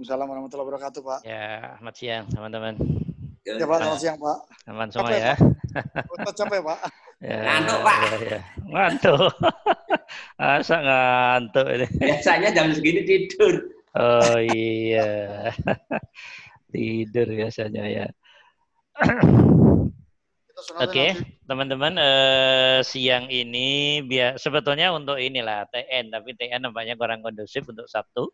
Waalaikumsalam warahmatullahi wabarakatuh, Pak. Ya, selamat siang teman-teman. Ya, Pak, selamat siang, Pak. Teman semua Capek, ya. Ustaz capek, Pak. ya. Ngantuk, Pak. Ya, ya. Ngantuk. Masa ngantuk ini. Biasanya jam segini tidur. Oh iya. Tidur biasanya ya. Oke, nanti. teman-teman eh, siang ini biar sebetulnya untuk inilah TN, tapi TN nampaknya kurang kondusif untuk Sabtu.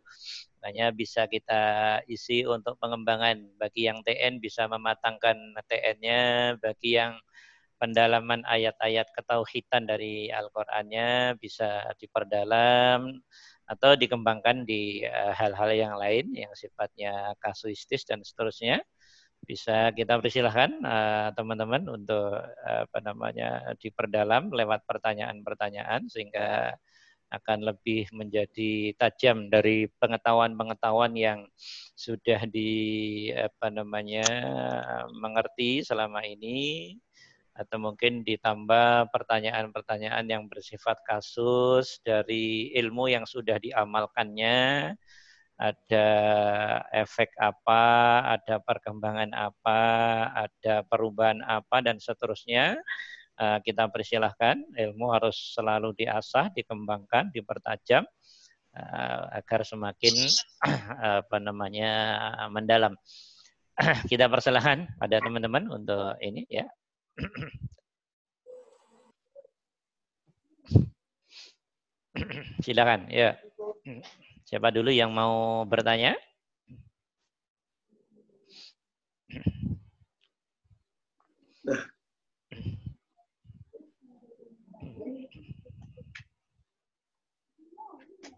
Makanya bisa kita isi untuk pengembangan. Bagi yang TN bisa mematangkan TN-nya, bagi yang pendalaman ayat-ayat ketauhidan dari Al-Qur'annya bisa diperdalam atau dikembangkan di eh, hal-hal yang lain yang sifatnya kasuistis dan seterusnya bisa kita persilahkan eh, teman-teman untuk eh, apa namanya diperdalam lewat pertanyaan-pertanyaan sehingga akan lebih menjadi tajam dari pengetahuan-pengetahuan yang sudah di apa namanya mengerti selama ini atau mungkin ditambah pertanyaan-pertanyaan yang bersifat kasus dari ilmu yang sudah diamalkannya ada efek apa, ada perkembangan apa, ada perubahan apa dan seterusnya. Eh, Kita persilahkan ilmu harus selalu diasah, dikembangkan, dipertajam eh, agar semakin apa namanya mendalam. Kita persilahkan pada teman-teman untuk ini ya. Silakan ya. Siapa dulu yang mau bertanya?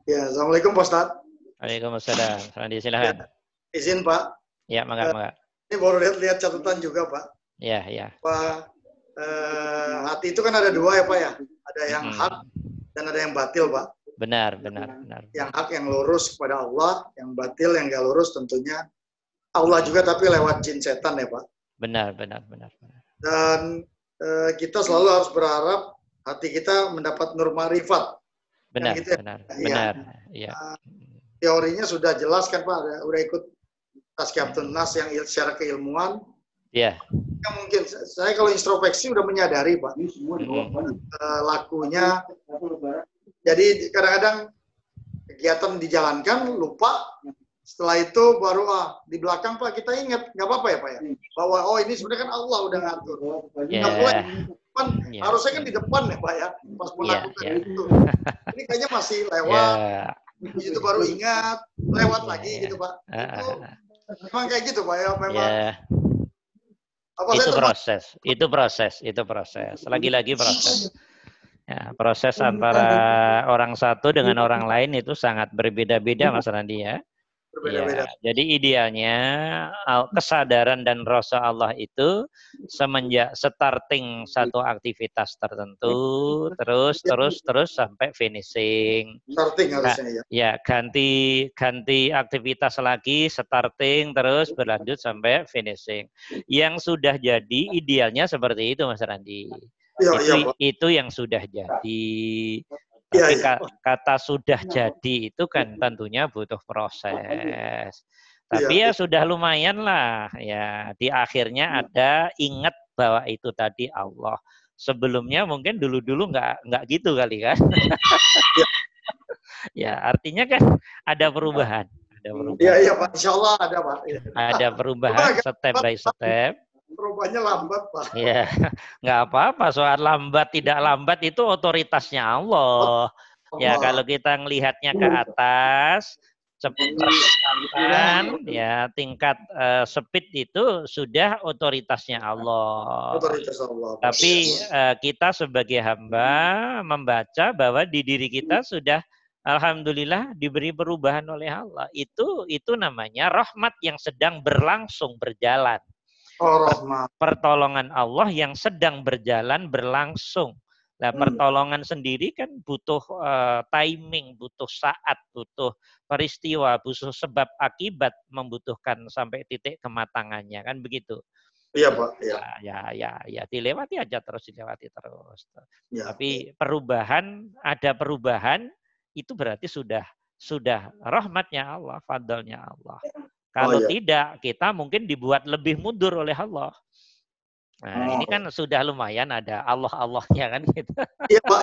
Ya, Assalamualaikum Pak Ustaz. Waalaikumsalam. Selamat silakan. Izin Pak, Ya, mangga, mangga. ini baru lihat-lihat catatan juga Pak. Ya, ya. Pak, eh, hati itu kan ada dua ya Pak ya. Ada yang Hmm. hak dan ada yang batil Pak. Benar, benar, benar. Yang hak yang lurus kepada Allah, yang batil yang gak lurus tentunya Allah juga tapi lewat jin setan ya Pak. Benar, benar, benar. benar. Dan eh, kita selalu harus berharap hati kita mendapat nur marifat. Benar, gitu ya? benar, Iya. benar. Iya. Teorinya sudah jelas kan Pak, Ada- udah ikut Tazkiyatun Nas yang il- secara keilmuan. Iya. Ya mungkin saya kalau introspeksi udah menyadari Pak Mm-mm. eh, lakunya. Jadi kadang-kadang kegiatan dijalankan lupa. Setelah itu baru ah di belakang Pak kita ingat nggak apa-apa ya Pak ya bahwa oh ini sebenarnya kan Allah udah ngatur. Ya. Nggak boleh depan, Ya. harusnya kan di depan ya Pak ya pas melakukan ya. itu. Ini kayaknya masih lewat. Di situ baru ingat, lewat Ya, lagi gitu Pak. Ah, Itu memang kayak gitu Pak ya, memang. Ya. Apa itu proses, itu proses, itu proses. Lagi-lagi proses. Ya, proses antara orang satu dengan orang lain itu sangat berbeda-beda Mas Randi ya. berbeda-beda. Ya, jadi idealnya al- kesadaran dan rasa Allah itu semenjak starting satu aktivitas tertentu, terus terus terus sampai finishing. Starting harusnya ya. Ya, ganti ganti aktivitas lagi, starting terus berlanjut sampai finishing. Yang sudah jadi idealnya seperti itu Mas Randi. Iya, itu iya Pak. itu yang sudah jadi. Iya, Tapi iya. ka- kata sudah jadi itu kan tentunya butuh proses. Tapi ya Iya. sudah lumayan lah ya di akhirnya ada ingat bahwa itu tadi Allah. Sebelumnya mungkin dulu-dulu nggak nggak gitu kali kan. ya artinya kan ada perubahan, ada perubahan, Iya, iya Pak. Insya Allah ada Pak. Iya. ada perubahan step by step. Perubahannya lambat Pak. Ya, nggak apa-apa. Soal lambat tidak lambat itu otoritasnya Allah. Ya, Allah. kalau kita ngelihatnya ke atas, cepat percepatan, ya tingkat eh, speed itu sudah otoritasnya Allah. Otoritas Allah. Tapi eh, kita sebagai hamba membaca bahwa di diri kita sudah alhamdulillah diberi perubahan oleh Allah. Itu itu namanya rahmat yang sedang berlangsung berjalan Oh. Pertolongan Allah yang sedang berjalan berlangsung. Nah, Hmm. pertolongan sendiri kan butuh eh, timing, butuh saat, butuh peristiwa, butuh sebab akibat, membutuhkan sampai titik kematangannya kan begitu. Iya Pak. Iya. Ya, ya, ya, ya, dilewati aja terus, dilewati terus. Ya. Tapi perubahan, ada perubahan, itu berarti sudah sudah rahmatnya Allah, fadlnya Allah. Kalau Oh, iya. tidak, kita mungkin dibuat lebih mundur oleh Allah. Nah, ini Oh. kan sudah lumayan ada Allah-Allahnya kan gitu. Iya, Pak.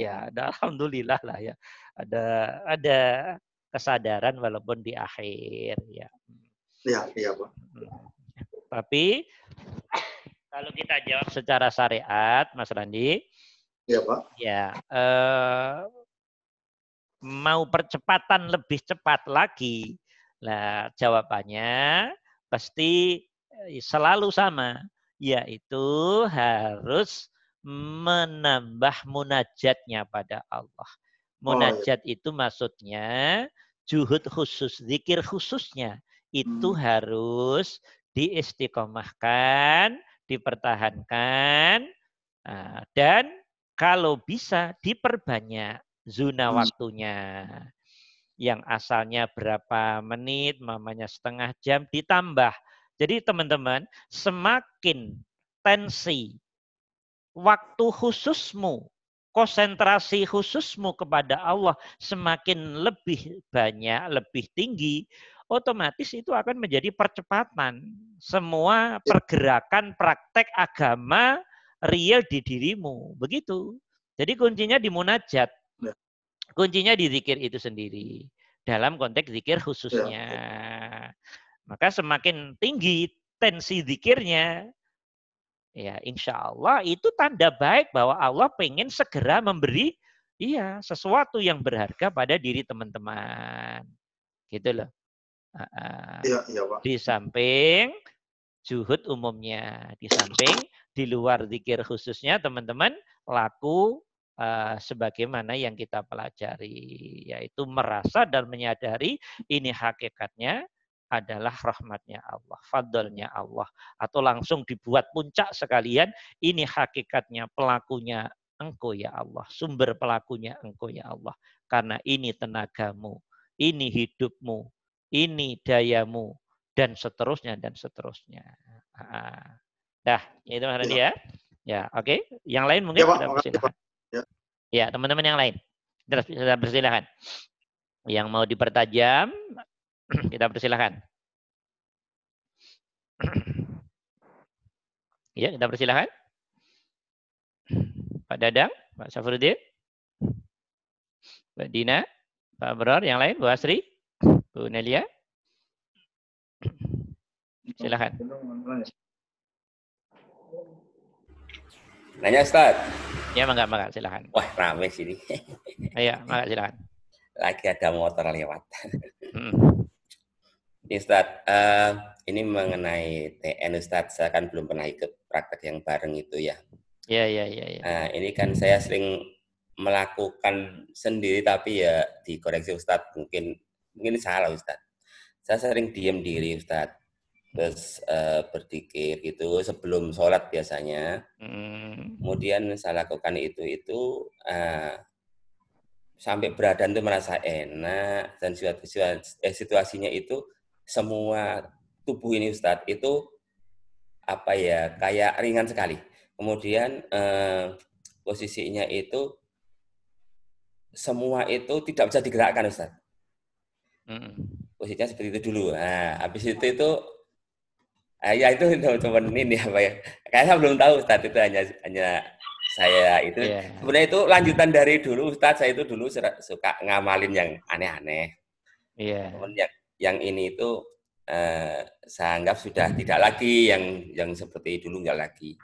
ya, ada alhamdulillah lah ya. Ada ada kesadaran walaupun di akhir ya. Iya, iya, Pak. Hmm. Tapi kalau kita jawab secara syariat, Mas Randi, Iya, Pak. ya eh, mau percepatan lebih cepat lagi, lah jawabannya pasti eh, selalu sama, yaitu harus menambah munajatnya pada Allah. Munajat itu maksudnya juhud khusus, zikir khususnya itu Hmm. harus diistiqomahkan, dipertahankan, ah, dan kalau bisa diperbanyak zona Hmm. waktunya. Yang asalnya berapa menit, mamanya setengah jam, ditambah. Jadi teman-teman, semakin tensi waktu khususmu, konsentrasi khususmu kepada Allah semakin lebih banyak, lebih tinggi, otomatis itu akan menjadi percepatan. Semua pergerakan praktek agama real di dirimu. Begitu. Jadi kuncinya di munajat. Ya. Kuncinya di zikir itu sendiri. Dalam konteks zikir khususnya. Maka semakin tinggi tensi zikirnya, ya insya Allah itu tanda baik bahwa Allah pengen segera memberi iya sesuatu yang berharga pada diri teman-teman. Gitu loh. Iya, iya, Pak. Di samping juhud umumnya, di samping di luar zikir khususnya teman-teman laku eh, sebagaimana yang kita pelajari, yaitu merasa dan menyadari ini hakikatnya adalah rahmatnya Allah, fadlnya Allah, atau langsung dibuat puncak sekalian, ini hakikatnya pelakunya engkau ya Allah, sumber pelakunya engkau ya Allah, karena ini tenagamu, ini hidupmu, ini dayamu, dan seterusnya dan seterusnya. Ah. Dah, itu Mas Randy ya. Ya, oke. Yang lain mungkin Ya, Pak. Makasih, persilahkan. Ya. Ya, teman-teman yang lain. Sudah sudah persilahkan. Yang mau dipertajam, kita persilahkan. Ya, kita persilahkan. Pak Dadang, Pak Safruddin, Mbak Dina, Pak Bror, yang lain, Bu Asri, Bu Nelia. Silakan. Nanya Ustaz. Ya, mangga, mangga, silakan. Wah, rame sini. Iya, mangga, silakan. Lagi ada motor lewat. Hmm. Ini Ustaz, eh, ini mengenai TN Ustaz. Saya kan belum pernah ikut praktek yang bareng itu ya. Iya, iya, iya, iya. Nah, ini kan saya sering melakukan sendiri tapi ya dikoreksi Ustadz mungkin mungkin salah Ustadz. Saya sering diam diri Ustadz. Terus eh, berzikir gitu sebelum sholat biasanya. Hmm. Kemudian saya lakukan itu itu eh, sampai berada itu merasa enak dan situasi- eh, situasinya itu semua tubuh ini Ustadz itu apa ya kayak ringan sekali. Kemudian eh, posisinya itu semua itu tidak bisa digerakkan Ustaz. Hmm. Posisinya seperti itu dulu. Nah, habis itu itu ah, ya itu teman-teman ini apa ya? Kayak saya belum tahu Ustaz itu hanya hanya saya itu Iya. sebenarnya itu lanjutan dari dulu Ustaz saya itu dulu suka ngamalin yang aneh-aneh. Iya. Cuman yang yang ini itu eh, saya anggap sudah tidak lagi yang yang seperti dulu enggak lagi.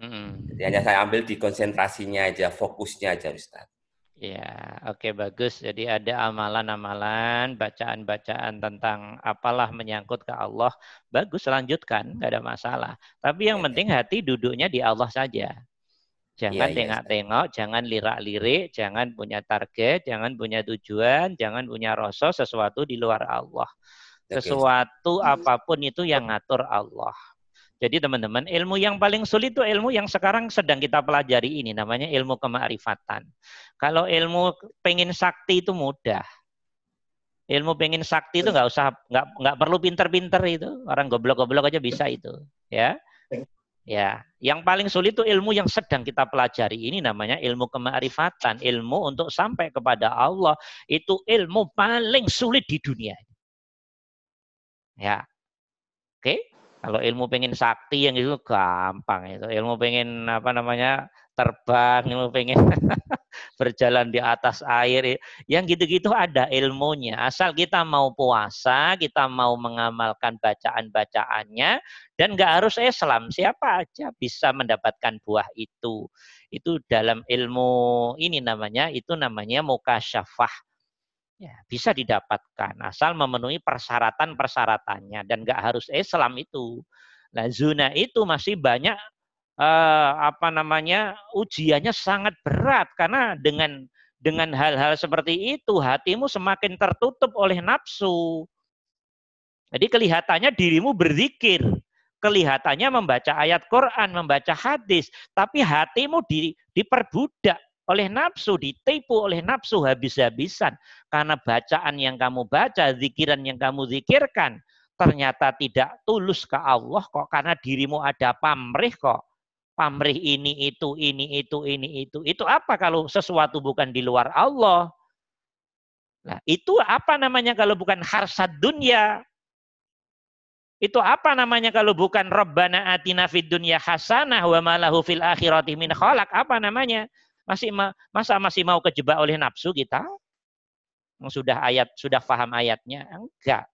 Hmm. Jadi hanya saya ambil di konsentrasinya aja, fokusnya aja Ustaz. Ya, oke bagus. Jadi ada amalan-amalan, bacaan-bacaan tentang apalah menyangkut ke Allah. Bagus, lanjutkan, nggak ada masalah. Tapi yang Ya. penting hati duduknya di Allah saja. Jangan Iya, iya, tengok-tengok, jangan lirak-lirik, jangan punya target, jangan punya tujuan, jangan punya rasa sesuatu di luar Allah. Sesuatu apa pun itu yang ngatur Allah. Jadi teman-teman, ilmu yang paling sulit itu ilmu yang sekarang sedang kita pelajari ini, namanya ilmu kemakrifatan. Kalau ilmu pengen sakti itu mudah. Ilmu pengen sakti itu nggak usah, nggak nggak perlu pinter-pinter itu. Orang goblok-goblok aja bisa itu, ya. Ya, yang paling sulit itu ilmu yang sedang kita pelajari ini namanya ilmu kemarifatan, ilmu untuk sampai kepada Allah itu ilmu paling sulit di dunia. Ya, oke. Kalau ilmu pengen sakti yang itu gampang itu. Ilmu pengen apa namanya terbang, ilmu pengen berjalan di atas air. Yang gitu-gitu ada ilmunya. Asal kita mau puasa, kita mau mengamalkan bacaan-bacaannya, dan nggak harus Islam. Siapa aja bisa mendapatkan buah itu. Itu dalam ilmu ini namanya, itu namanya mukasyafah. Ya, bisa didapatkan asal memenuhi persyaratan-persyaratannya dan nggak harus Islam itu. Nah, zuna itu masih banyak eh, apa namanya ujiannya sangat berat karena dengan dengan hal-hal seperti itu hatimu semakin tertutup oleh nafsu. Jadi kelihatannya dirimu berzikir, kelihatannya membaca ayat Quran, membaca hadis, tapi hatimu di, diperbudak oleh nafsu, ditipu oleh nafsu habis-habisan. Karena bacaan yang kamu baca, zikiran yang kamu zikirkan, ternyata tidak tulus ke Allah kok, karena dirimu ada pamrih kok. Pamrih ini itu ini itu ini itu. Itu apa kalau sesuatu bukan di luar Allah? Nah itu apa namanya kalau bukan harsad dunia itu apa namanya kalau bukan Rabbana atina fid dunya hasanah wa malahu fil akhirati min khalaq? Apa namanya masih masa masih mau kejebak oleh nafsu kita sudah ayat sudah paham ayatnya enggak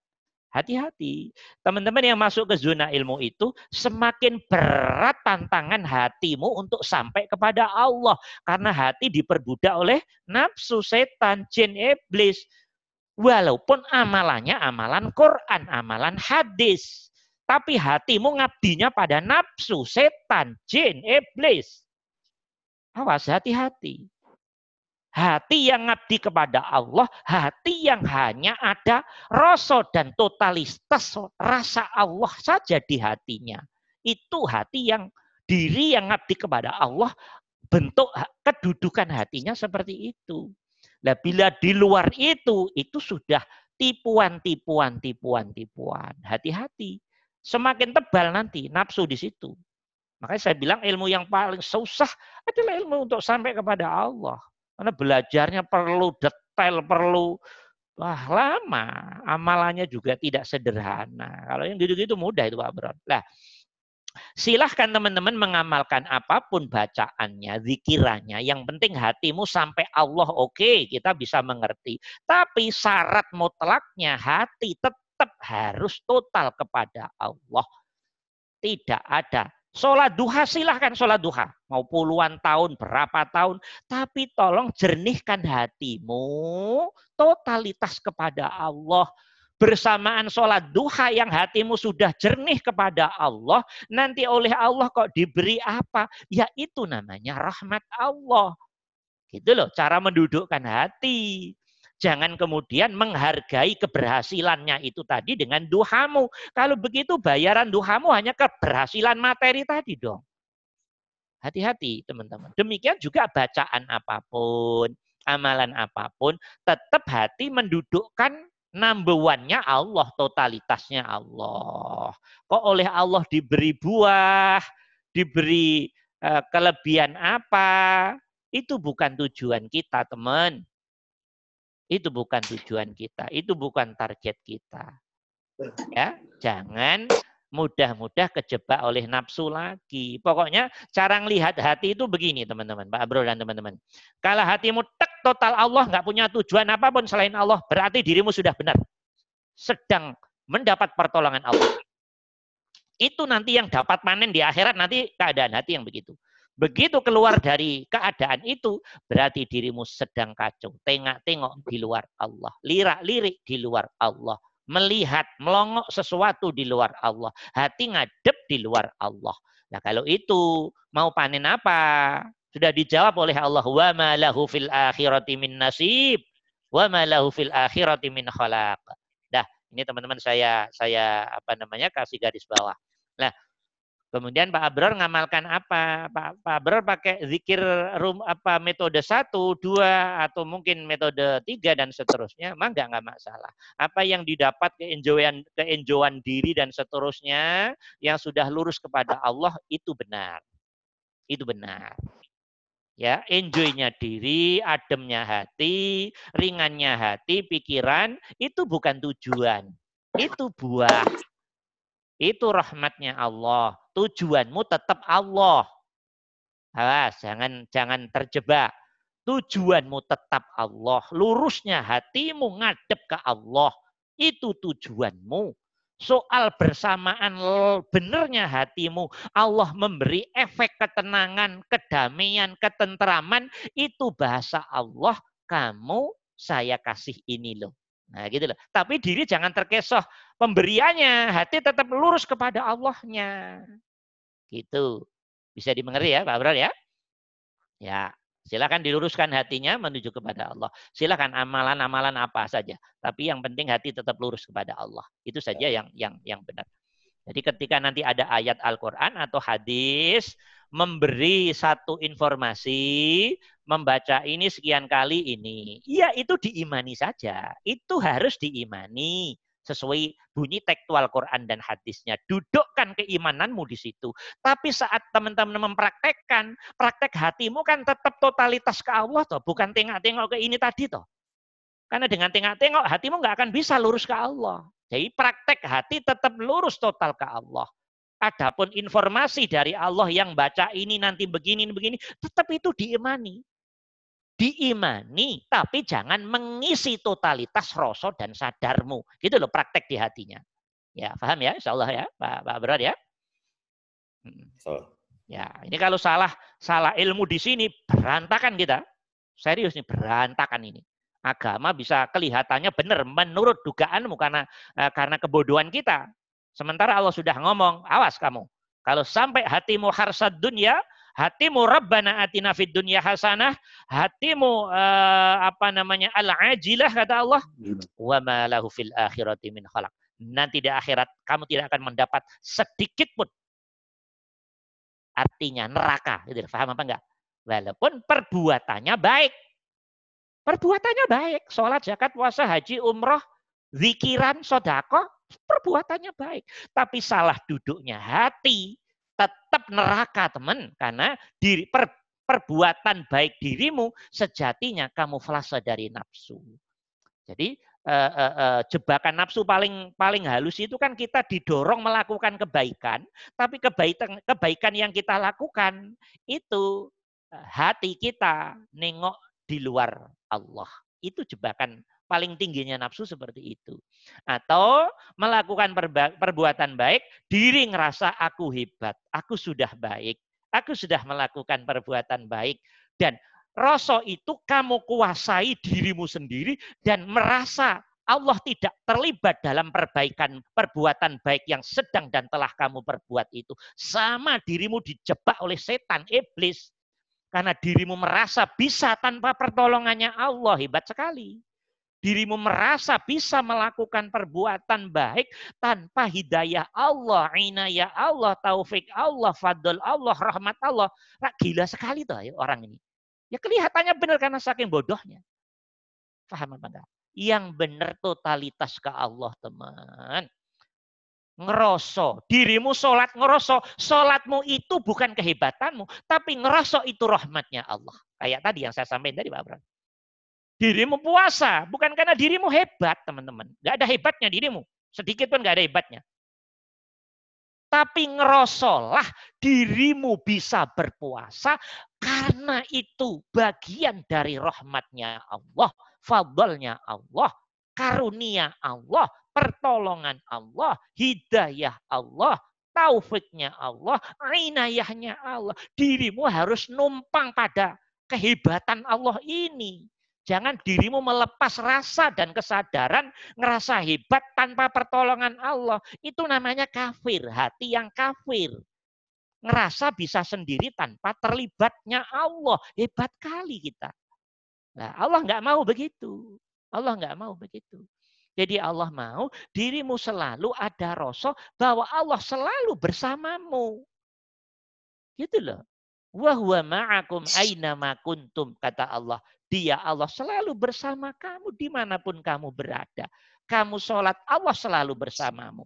Hati-hati. Teman-teman yang masuk ke zona ilmu itu semakin berat tantangan hatimu untuk sampai kepada Allah. Karena hati diperbudak oleh nafsu, setan, jin, iblis. Walaupun amalannya amalan Quran, amalan hadis. Tapi hatimu ngabdinya pada nafsu, setan, jin, iblis. Awas hati-hati. Hati yang ngabdi kepada Allah, hati yang hanya ada rasa dan totalitas rasa Allah saja di hatinya. Itu hati yang diri yang ngabdi kepada Allah, bentuk kedudukan hatinya seperti itu. Nah, bila di luar itu, itu sudah tipuan, tipuan, tipuan, tipuan. Hati-hati. Semakin tebal nanti nafsu di situ. Makanya saya bilang ilmu yang paling susah adalah ilmu untuk sampai kepada Allah. Karena belajarnya perlu detail, perlu wah lama. Amalannya juga tidak sederhana. Kalau yang gitu-gitu mudah itu Pak Bro. Nah, silahkan teman-teman mengamalkan apa pun bacaannya, zikirannya. Yang penting hatimu sampai Allah oke, okay, kita bisa mengerti. Tapi syarat mutlaknya hati tetap harus total kepada Allah. Tidak ada Sholat duha silahkan sholat duha. Mau puluhan tahun, berapa tahun. Tapi tolong jernihkan hatimu. Totalitas kepada Allah. Bersamaan sholat duha yang hatimu sudah jernih kepada Allah. Nanti oleh Allah kok diberi apa? Ya itu namanya rahmat Allah. Gitu loh cara mendudukkan hati. Jangan kemudian menghargai keberhasilannya itu tadi dengan duhamu. Kalau begitu bayaran duhamu hanya keberhasilan materi tadi dong. Hati-hati teman-teman. Demikian juga bacaan apa pun, amalan apa pun, tetap hati mendudukkan number one-nya Allah, totalitasnya Allah. Kok oleh Allah diberi buah, diberi uh, kelebihan apa, itu bukan tujuan kita, teman. Itu bukan tujuan kita, itu bukan target kita. Ya, jangan mudah-mudah kejebak oleh nafsu lagi. Pokoknya cara melihat hati itu begini teman-teman, Pak Bro dan teman-teman. Kalau hatimu tek total Allah nggak punya tujuan apa pun selain Allah, berarti dirimu sudah benar. Sedang mendapat pertolongan Allah. Itu nanti yang dapat panen di akhirat nanti keadaan hati yang begitu. Begitu keluar dari keadaan itu, berarti dirimu sedang kacau. Tengok-tengok di luar Allah. Lirak-lirik di luar Allah. Melihat, melongok sesuatu di luar Allah. Hati ngadep di luar Allah. Nah kalau itu, mau panen apa? Sudah dijawab oleh Allah. Wa ma lahu fil akhirati min nasib. Wa ma lahu fil akhirati min khalaq. Dah, ini teman-teman saya saya apa namanya kasih garis bawah. Nah, Kemudian Pak Abror ngamalkan apa? Pak, Pak Abror pakai zikir rum apa metode satu, dua, atau mungkin metode tiga dan seterusnya, mah nggak nggak masalah. Apa yang didapat keenjoyan keenjoyan diri dan seterusnya yang sudah lurus kepada Allah itu benar, itu benar. Ya, enjoynya diri, ademnya hati, ringannya hati, pikiran, itu bukan tujuan. Itu buah. Itu rahmatnya Allah. Tujuanmu tetap Allah. Awas, jangan jangan terjebak. Tujuanmu tetap Allah. Lurusnya hatimu ngadep ke Allah. Itu tujuanmu. Soal bersamaan benernya hatimu, Allah memberi efek ketenangan, kedamaian, ketenteraman, itu bahasa Allah, kamu saya kasih ini loh. Nah gitu loh. Tapi diri jangan terkesoh. Pemberiannya, hati tetap lurus kepada Allahnya. Gitu. Bisa dimengerti ya Pak Abrar ya? Ya, silakan diluruskan hatinya menuju kepada Allah. Silakan amalan-amalan apa saja. Tapi yang penting hati tetap lurus kepada Allah. Itu saja yang yang yang benar. Jadi ketika nanti ada ayat Al-Quran atau hadis memberi satu informasi, membaca ini sekian kali ini. Iya itu diimani saja. Itu harus diimani sesuai bunyi tekstual Quran dan hadisnya. Dudukkan keimananmu di situ. Tapi saat teman-teman mempraktekkan, praktek hatimu kan tetap totalitas ke Allah toh, bukan tengok-tengok ke ini tadi toh. Karena dengan tengok-tengok hatimu nggak akan bisa lurus ke Allah. Jadi praktek hati tetap lurus total ke Allah. Adapun informasi dari Allah yang baca ini nanti begini begini, tetap itu diimani. Diimani, tapi jangan mengisi totalitas rasa dan sadarmu. Gitu loh praktek di hatinya. Ya, paham ya? Insya Allah ya, Pak, Pak Berat ya. Hmm. Ya, ini kalau salah salah ilmu di sini berantakan kita. Serius nih berantakan ini agama bisa kelihatannya benar menurut dugaanmu karena uh, karena kebodohan kita. Sementara Allah sudah ngomong, awas kamu. Kalau sampai hatimu harsad dunia, hatimu rabbana atina fid dunya hasanah, hatimu uh, apa namanya al-ajilah kata Allah, wa ma lahu fil akhirati min khalaq. Nanti di akhirat kamu tidak akan mendapat sedikit pun artinya neraka. Gitu, paham apa enggak? Walaupun perbuatannya baik. Perbuatannya baik. Sholat, zakat, puasa, haji, umroh, zikiran, sodako, perbuatannya baik. Tapi salah duduknya hati. Tetap neraka teman. Karena diri, per, perbuatan baik dirimu sejatinya kamu flase dari nafsu. Jadi eh, eh, eh, jebakan nafsu paling paling halus itu kan kita didorong melakukan kebaikan, tapi kebaikan kebaikan yang kita lakukan itu eh, hati kita nengok di luar Allah. Itu jebakan paling tingginya nafsu seperti itu. Atau melakukan perbuatan baik, diri ngerasa aku hebat, aku sudah baik, aku sudah melakukan perbuatan baik. Dan rasa itu kamu kuasai dirimu sendiri dan merasa Allah tidak terlibat dalam perbaikan perbuatan baik yang sedang dan telah kamu perbuat itu. Sama dirimu dijebak oleh setan, iblis. Karena dirimu merasa bisa tanpa pertolongannya Allah. Hebat sekali. Dirimu merasa bisa melakukan perbuatan baik tanpa hidayah Allah, inayah Allah, taufik Allah, fadl Allah, rahmat Allah. Nah, gila sekali tuh ya, orang ini. Ya kelihatannya benar karena saking bodohnya. Faham apa? Yang benar totalitas ke Allah, teman ngeroso. Dirimu sholat ngeroso. Sholatmu itu bukan kehebatanmu. Tapi ngeroso itu rahmatnya Allah. Kayak tadi yang saya sampaikan tadi Pak Abraham. Dirimu puasa. Bukan karena dirimu hebat teman-teman. Gak ada hebatnya dirimu. Sedikit pun gak ada hebatnya. Tapi ngerosolah dirimu bisa berpuasa karena itu bagian dari rahmatnya Allah, fadlnya Allah, karunia Allah, pertolongan Allah, hidayah Allah, taufiknya Allah, inayahnya Allah. Dirimu harus numpang pada kehebatan Allah ini. Jangan dirimu melepas rasa dan kesadaran ngerasa hebat tanpa pertolongan Allah. Itu namanya kafir, hati yang kafir. Ngerasa bisa sendiri tanpa terlibatnya Allah. Hebat kali kita. Nah, Allah nggak mau begitu. Allah nggak mau begitu. Jadi Allah mau dirimu selalu ada rasa bahwa Allah selalu bersamamu. Gitu loh. Wahwa ma'akum aina ma kuntum kata Allah. Dia Allah selalu bersama kamu di mana pun kamu berada. Kamu sholat Allah selalu bersamamu.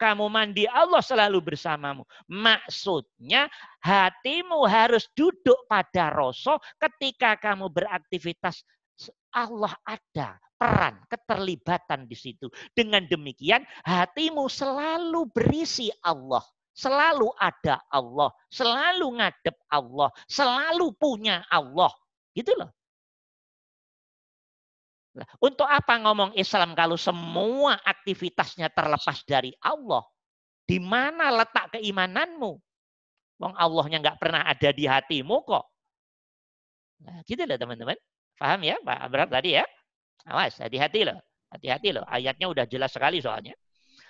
Kamu mandi Allah selalu bersamamu. Maksudnya hatimu harus duduk pada rosok ketika kamu beraktivitas Allah ada peran, keterlibatan di situ. Dengan demikian hatimu selalu berisi Allah. Selalu ada Allah, selalu ngadep Allah, selalu punya Allah. Gitu loh. Untuk apa ngomong Islam kalau semua aktivitasnya terlepas dari Allah? Di mana letak keimananmu? Wong Allahnya nggak pernah ada di hatimu kok. Nah, gitu loh teman-teman. Paham ya Pak Abrar tadi ya? Awas, hati-hati loh. Hati-hati loh. Ayatnya udah jelas sekali soalnya.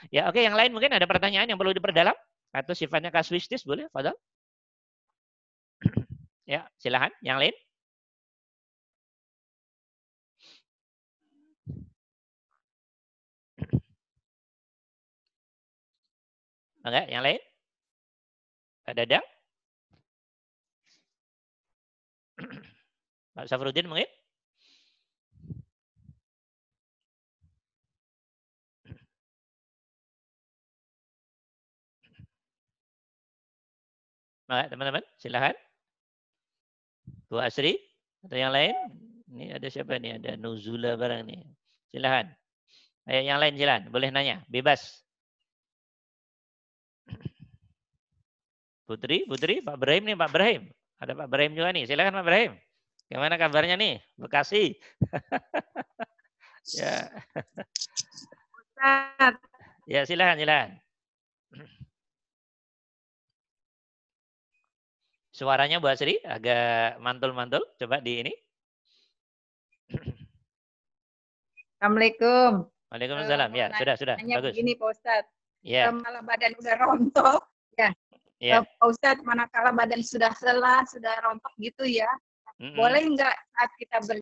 Ya oke, yang lain mungkin ada pertanyaan yang perlu diperdalam? Atau sifatnya kasuistis boleh, Fadal? ya, silahkan. Yang lain? Oke, yang lain? Ada ada? Pak Safruddin mungkin? Oke, teman-teman, silahkan. Bu Asri atau yang lain? Ini ada siapa nih? Ada Nuzula barang nih. Silahkan. Ayo yang lain silahkan. Boleh nanya. Bebas. Putri, Putri, Pak Brahim nih, Pak Brahim. Ada Pak Brahim juga nih. Silakan Pak Brahim. Gimana kabarnya nih? Bekasi. ya. Ya, silakan, silakan. Suaranya Bu Asri agak mantul-mantul. Coba di ini. Assalamualaikum. Waalaikumsalam. Ya, sudah, sudah. Bagus. Begini Pak Ustadz. Ya. Malah badan udah rontok. Ya. Yeah. Pak Ustadz, manakala badan sudah lelah, sudah rontok gitu ya, mm -hmm. boleh nggak saat kita ber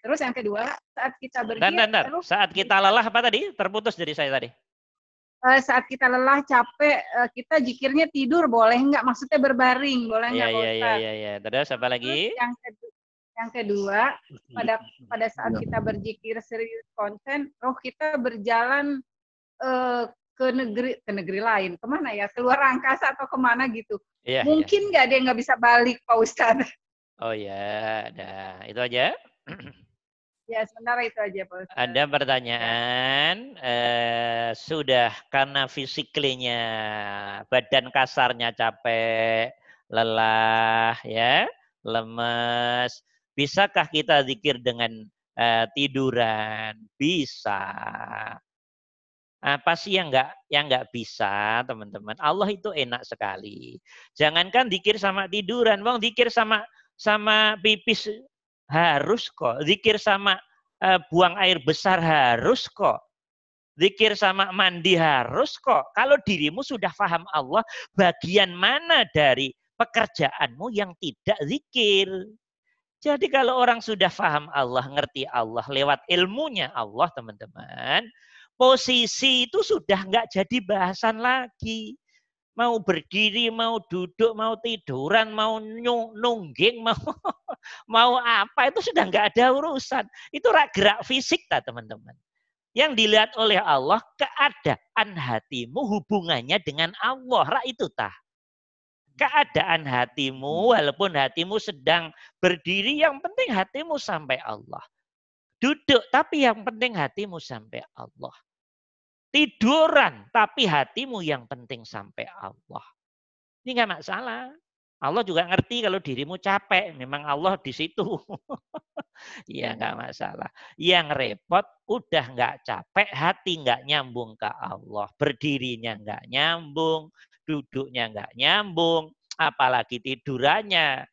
Terus yang kedua, saat kita bergiat, dan, dan, terus saat kita lelah apa tadi? Terputus dari saya tadi. Uh, saat kita lelah, capek, uh, kita jikirnya tidur, boleh nggak? Maksudnya berbaring, boleh nggak, yeah, Pak Ustadz? Iya, iya, iya. Terus apa lagi? Terus yang kedua, yang kedua, pada pada saat kita berzikir serius konsen, roh kita berjalan uh, ke negeri ke negeri lain ke mana ya keluar angkasa atau ke mana gitu iya, mungkin nggak iya. dia nggak bisa balik pak Ustadz oh ya ada itu aja ya sementara itu aja pak Ustadz ada pertanyaan ya. eh, sudah karena fisiklinya badan kasarnya capek lelah ya lemes bisakah kita zikir dengan uh, tiduran bisa apa sih yang enggak yang enggak bisa, teman-teman? Allah itu enak sekali. Jangankan dikir sama tiduran, Bang, dikir sama sama pipis harus kok. Dikir sama uh, buang air besar harus kok. Zikir sama mandi harus kok. Kalau dirimu sudah paham Allah, bagian mana dari pekerjaanmu yang tidak zikir? Jadi kalau orang sudah paham Allah, ngerti Allah lewat ilmunya Allah, teman-teman, posisi itu sudah nggak jadi bahasan lagi. Mau berdiri, mau duduk, mau tiduran, mau nungging, mau mau apa itu sudah nggak ada urusan. Itu gerak fisik tak teman-teman. Yang dilihat oleh Allah keadaan hatimu hubungannya dengan Allah. Rak itu tah. Keadaan hatimu walaupun hatimu sedang berdiri yang penting hatimu sampai Allah. Duduk tapi yang penting hatimu sampai Allah tiduran, tapi hatimu yang penting sampai Allah. Ini nggak masalah. Allah juga ngerti kalau dirimu capek, memang Allah di situ. Iya nggak masalah. Yang repot udah nggak capek, hati nggak nyambung ke Allah, berdirinya nggak nyambung, duduknya nggak nyambung, apalagi tidurannya.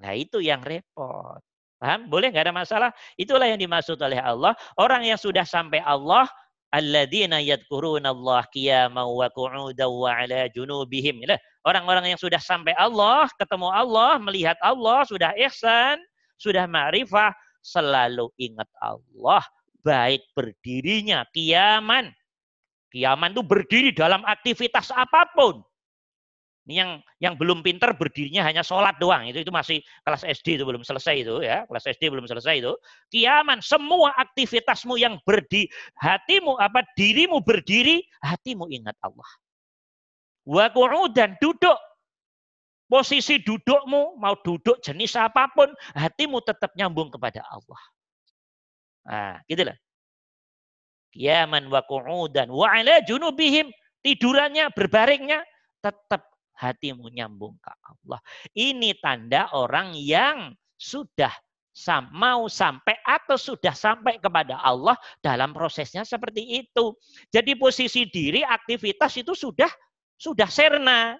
Nah itu yang repot. Paham? Boleh nggak ada masalah? Itulah yang dimaksud oleh Allah. Orang yang sudah sampai Allah, alladzina yadhkuruna Allah qiyaman wa qu'udan wa ala junubihim. Orang-orang yang sudah sampai Allah, ketemu Allah, melihat Allah, sudah ihsan, sudah ma'rifah, selalu ingat Allah, baik berdirinya kiaman. Kiaman itu berdiri dalam aktivitas apa pun. Ini yang yang belum pinter berdirinya hanya sholat doang. Itu itu masih kelas SD itu belum selesai itu ya. Kelas SD belum selesai itu. Kiaman semua aktivitasmu yang berdi hatimu apa dirimu berdiri, hatimu ingat Allah. Wa dan duduk posisi dudukmu mau duduk jenis apa pun, hatimu tetap nyambung kepada Allah. Nah, gitu lah. Kiaman wa qu'udan wa ala junubihim tidurannya berbaringnya tetap hatimu nyambung ke Allah. Ini tanda orang yang sudah mau sampai atau sudah sampai kepada Allah dalam prosesnya seperti itu. Jadi posisi diri aktivitas itu sudah sudah serna.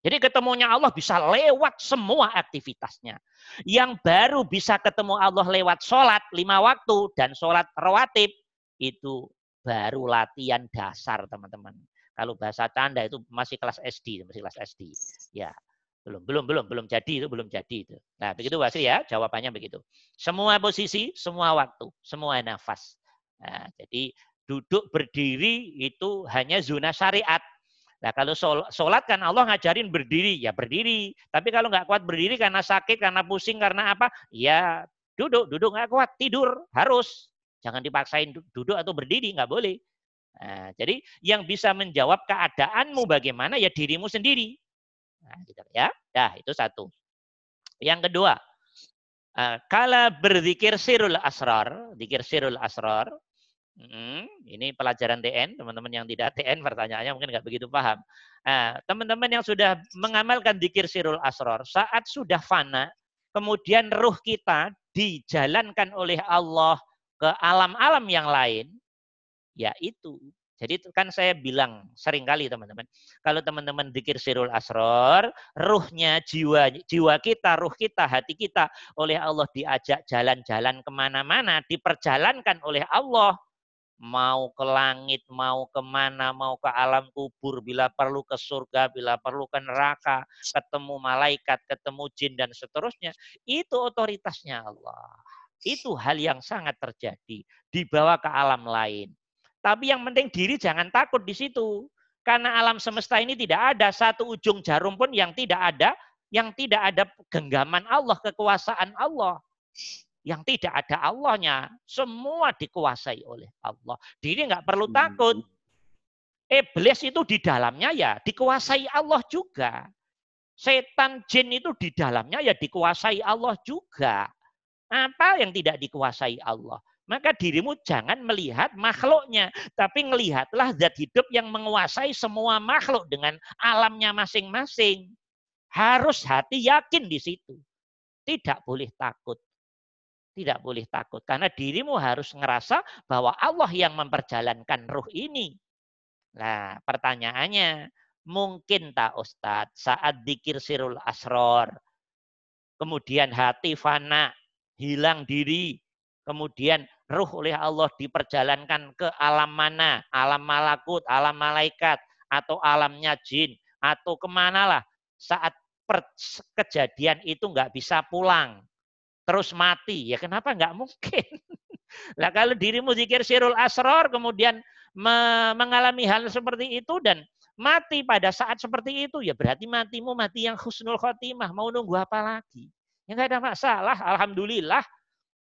Jadi ketemunya Allah bisa lewat semua aktivitasnya. Yang baru bisa ketemu Allah lewat sholat lima waktu dan sholat rawatib itu baru latihan dasar teman-teman. Kalau bahasa canda itu masih kelas SD, masih kelas SD. Ya, belum, belum, belum, belum jadi itu, belum jadi itu. Nah, begitu Wasri ya, jawabannya begitu. Semua posisi, semua waktu, semua nafas. Nah, jadi duduk berdiri itu hanya zona syariat. Nah kalau sholat kan Allah ngajarin berdiri, ya berdiri. Tapi kalau nggak kuat berdiri karena sakit, karena pusing, karena apa? Ya duduk, duduk nggak kuat, tidur harus. Jangan dipaksain duduk atau berdiri, nggak boleh. Nah, jadi yang bisa menjawab keadaanmu bagaimana ya dirimu sendiri. Nah, gitu ya. Dah, itu satu. Yang kedua, uh, kala berzikir sirul asrar, zikir sirul asrar, Hmm, ini pelajaran TN, teman-teman yang tidak TN pertanyaannya mungkin nggak begitu paham. Nah, teman-teman yang sudah mengamalkan dikir sirul asror, saat sudah fana, kemudian ruh kita dijalankan oleh Allah ke alam-alam yang lain, Ya itu. Jadi kan saya bilang sering kali teman-teman, kalau teman-teman dikir sirul asror, ruhnya, jiwa jiwa kita, ruh kita, hati kita oleh Allah diajak jalan-jalan ke mana-mana, diperjalankan oleh Allah. Mau ke langit, mau ke mana, mau ke alam kubur, bila perlu ke surga, bila perlu ke neraka, ketemu malaikat, ketemu jin, dan seterusnya. Itu otoritasnya Allah. Itu hal yang sangat terjadi. Dibawa ke alam lain tapi yang penting diri jangan takut di situ. Karena alam semesta ini tidak ada satu ujung jarum pun yang tidak ada, yang tidak ada genggaman Allah, kekuasaan Allah. Yang tidak ada Allahnya, semua dikuasai oleh Allah. Diri nggak perlu hmm. takut. Iblis itu di dalamnya ya dikuasai Allah juga. Setan jin itu di dalamnya ya dikuasai Allah juga. Apa yang tidak dikuasai Allah? Maka dirimu jangan melihat makhluknya, tapi melihatlah zat hidup yang menguasai semua makhluk dengan alamnya masing-masing. Harus hati yakin di situ. Tidak boleh takut. Tidak boleh takut. Karena dirimu harus ngerasa bahwa Allah yang memperjalankan ruh ini. Nah, pertanyaannya, mungkin tak Ustadz saat dikir sirul asror, kemudian hati fana, hilang diri, kemudian ruh oleh Allah diperjalankan ke alam mana, alam malakut, alam malaikat, atau alamnya jin, atau ke mana lah. Saat kejadian itu nggak bisa pulang, terus mati, ya kenapa nggak mungkin? lah kalau dirimu zikir sirul asror, kemudian me, mengalami hal seperti itu dan mati pada saat seperti itu, ya berarti matimu mati yang husnul khotimah. Mau nunggu apa lagi? Ya nggak ada masalah, Alhamdulillah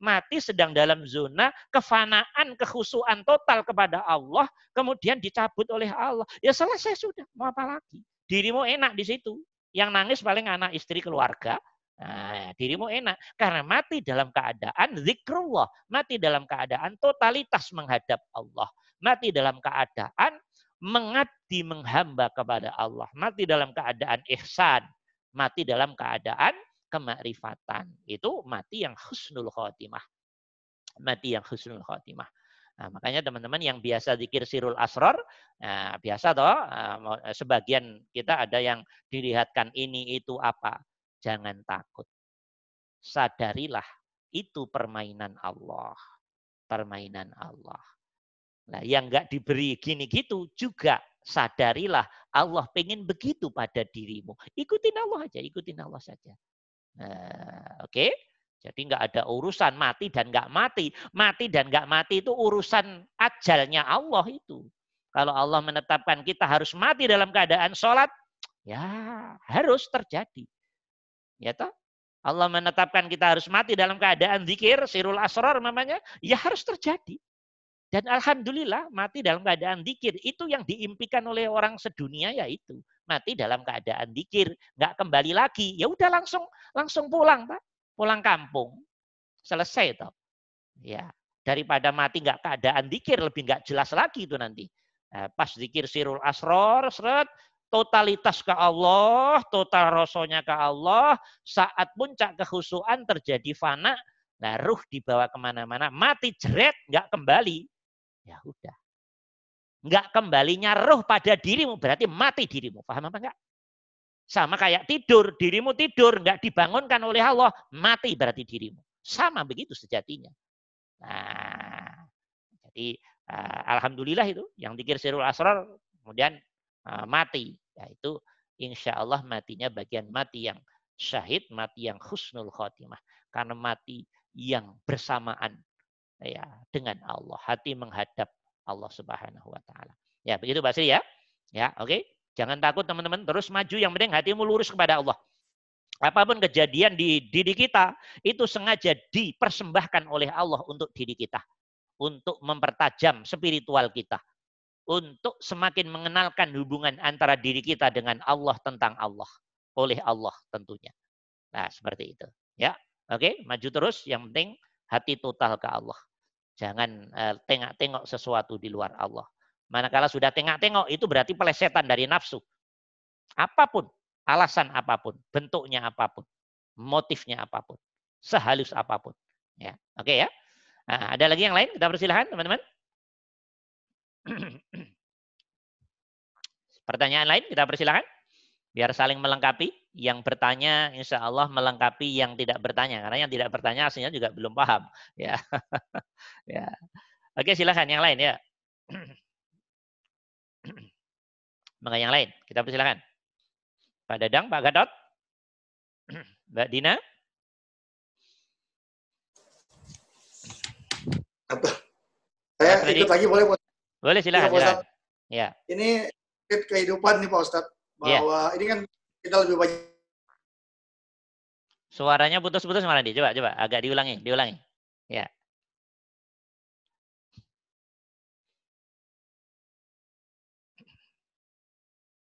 mati sedang dalam zona kefanaan, kekhusuan total kepada Allah, kemudian dicabut oleh Allah. Ya selesai sudah, mau apa lagi? Dirimu enak di situ. Yang nangis paling anak istri keluarga. Nah, dirimu enak karena mati dalam keadaan zikrullah, mati dalam keadaan totalitas menghadap Allah, mati dalam keadaan mengabdi menghamba kepada Allah, mati dalam keadaan ihsan, mati dalam keadaan kemakrifatan. Itu mati yang husnul khotimah. Mati yang husnul khotimah. Nah, makanya teman-teman yang biasa dikir sirul asror, nah, biasa toh, nah, sebagian kita ada yang dilihatkan ini itu apa. Jangan takut. Sadarilah itu permainan Allah. Permainan Allah. Nah, yang nggak diberi gini gitu juga sadarilah Allah pengen begitu pada dirimu. Ikutin Allah aja, ikutin Allah saja. Nah, Oke, jadi nggak ada urusan mati dan nggak mati. Mati dan nggak mati itu urusan ajalnya Allah itu. Kalau Allah menetapkan kita harus mati dalam keadaan sholat, Ya, harus terjadi. Ya toh? Allah menetapkan kita harus mati dalam keadaan zikir, sirul asrar namanya, ya harus terjadi. Dan alhamdulillah mati dalam keadaan dikir itu yang diimpikan oleh orang sedunia yaitu mati dalam keadaan dikir, nggak kembali lagi. Ya udah langsung langsung pulang, Pak. Pulang kampung. Selesai toh. Ya, daripada mati nggak keadaan dikir lebih nggak jelas lagi itu nanti. Nah, pas dikir sirul asror, seret, totalitas ke Allah, total rosonya ke Allah, saat puncak kehusuan terjadi fana, nah ruh dibawa ke mana-mana, mati jeret, nggak kembali. Ya udah. Enggak kembalinya roh pada dirimu berarti mati dirimu. Paham apa enggak? Sama kayak tidur, dirimu tidur enggak dibangunkan oleh Allah, mati berarti dirimu. Sama begitu sejatinya. Nah, jadi uh, alhamdulillah itu yang dikir sirul asrar kemudian uh, mati. Yaitu insya Allah matinya bagian mati yang syahid, mati yang husnul khotimah. Karena mati yang bersamaan ya dengan Allah. Hati menghadap Allah Subhanahu wa taala. Ya, begitu Pak Sri ya. Ya, oke. Okay? Jangan takut teman-teman, terus maju yang penting hatimu lurus kepada Allah. Apa pun kejadian di diri kita, itu sengaja dipersembahkan oleh Allah untuk diri kita. Untuk mempertajam spiritual kita. Untuk semakin mengenalkan hubungan antara diri kita dengan Allah tentang Allah. Oleh Allah tentunya. Nah, seperti itu. Ya, oke. Okay? Maju terus, yang penting hati total ke Allah. Jangan uh, tengok-tengok sesuatu di luar Allah. Manakala sudah tengok-tengok itu berarti pelesetan dari nafsu. Apa pun, alasan apa pun, bentuknya apa pun, motifnya apa pun, sehalus apa pun. Ya, oke okay ya. Nah, ada lagi yang lain? Kita persilahkan teman-teman. Pertanyaan lain kita persilahkan. Biar saling melengkapi. Yang bertanya insya Allah melengkapi yang tidak bertanya. Karena yang tidak bertanya aslinya juga belum paham. Ya. ya. Oke silahkan yang lain ya. Maka yang lain kita persilahkan. Pak Dadang, Pak Gadot, Mbak Dina. Saya ikut lagi boleh? Boleh silahkan. Ya, silahkan. Ya. Ini kehidupan nih Pak Ustadz. Iya. bahwa yeah. ini kan kita lebih banyak. Suaranya putus-putus mana di? Coba, coba, agak diulangi, diulangi. Ya.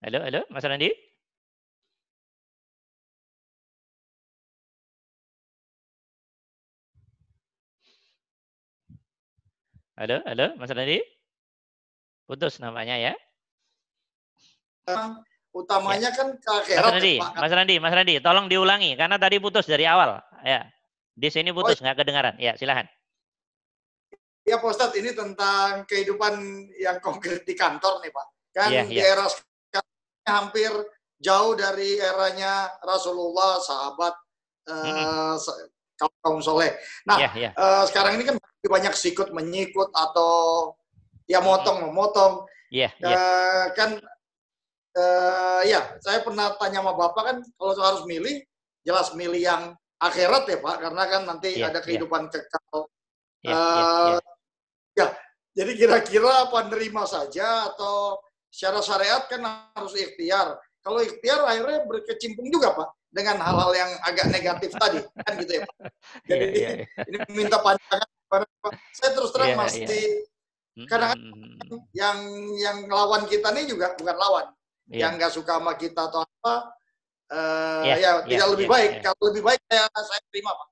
Halo, halo, Mas Randi? Halo, halo, Mas Randi? Putus namanya ya utamanya ya. kan ke akhirat. Mas Randi, Mas Randi, Mas Randi, tolong diulangi karena tadi putus dari awal. Ya, di sini putus nggak oh, kedengaran. Ya, silahkan. Ya Pak Ustadz, ini tentang kehidupan yang konkret di kantor nih Pak. Kan ya, di ya. era sekarang hampir jauh dari eranya Rasulullah, sahabat, hmm. uh, kaum kaum soleh. Nah, ya, ya. Uh, sekarang ini kan banyak sikut menyikut atau ya motong memotong. Iya. Uh. Kan uh, ya saya pernah tanya sama bapak kan kalau harus milih jelas milih yang akhirat ya pak karena kan nanti yeah, ada iya. kehidupan yeah. kekal yeah, uh, yeah, yeah. ya jadi kira-kira apa nerima saja atau secara syariat kan harus ikhtiar kalau ikhtiar akhirnya berkecimpung juga pak dengan hal-hal yang agak negatif tadi kan gitu ya pak iya, jadi yeah, yeah, yeah. ini minta panjangan saya terus terang yeah, masih yeah. kadang yang yang lawan kita ini juga bukan lawan yeah. yang nggak suka sama kita atau apa uh, yeah, ya yeah, tidak lebih yeah, baik. yeah. kalau lebih baik saya saya terima pak.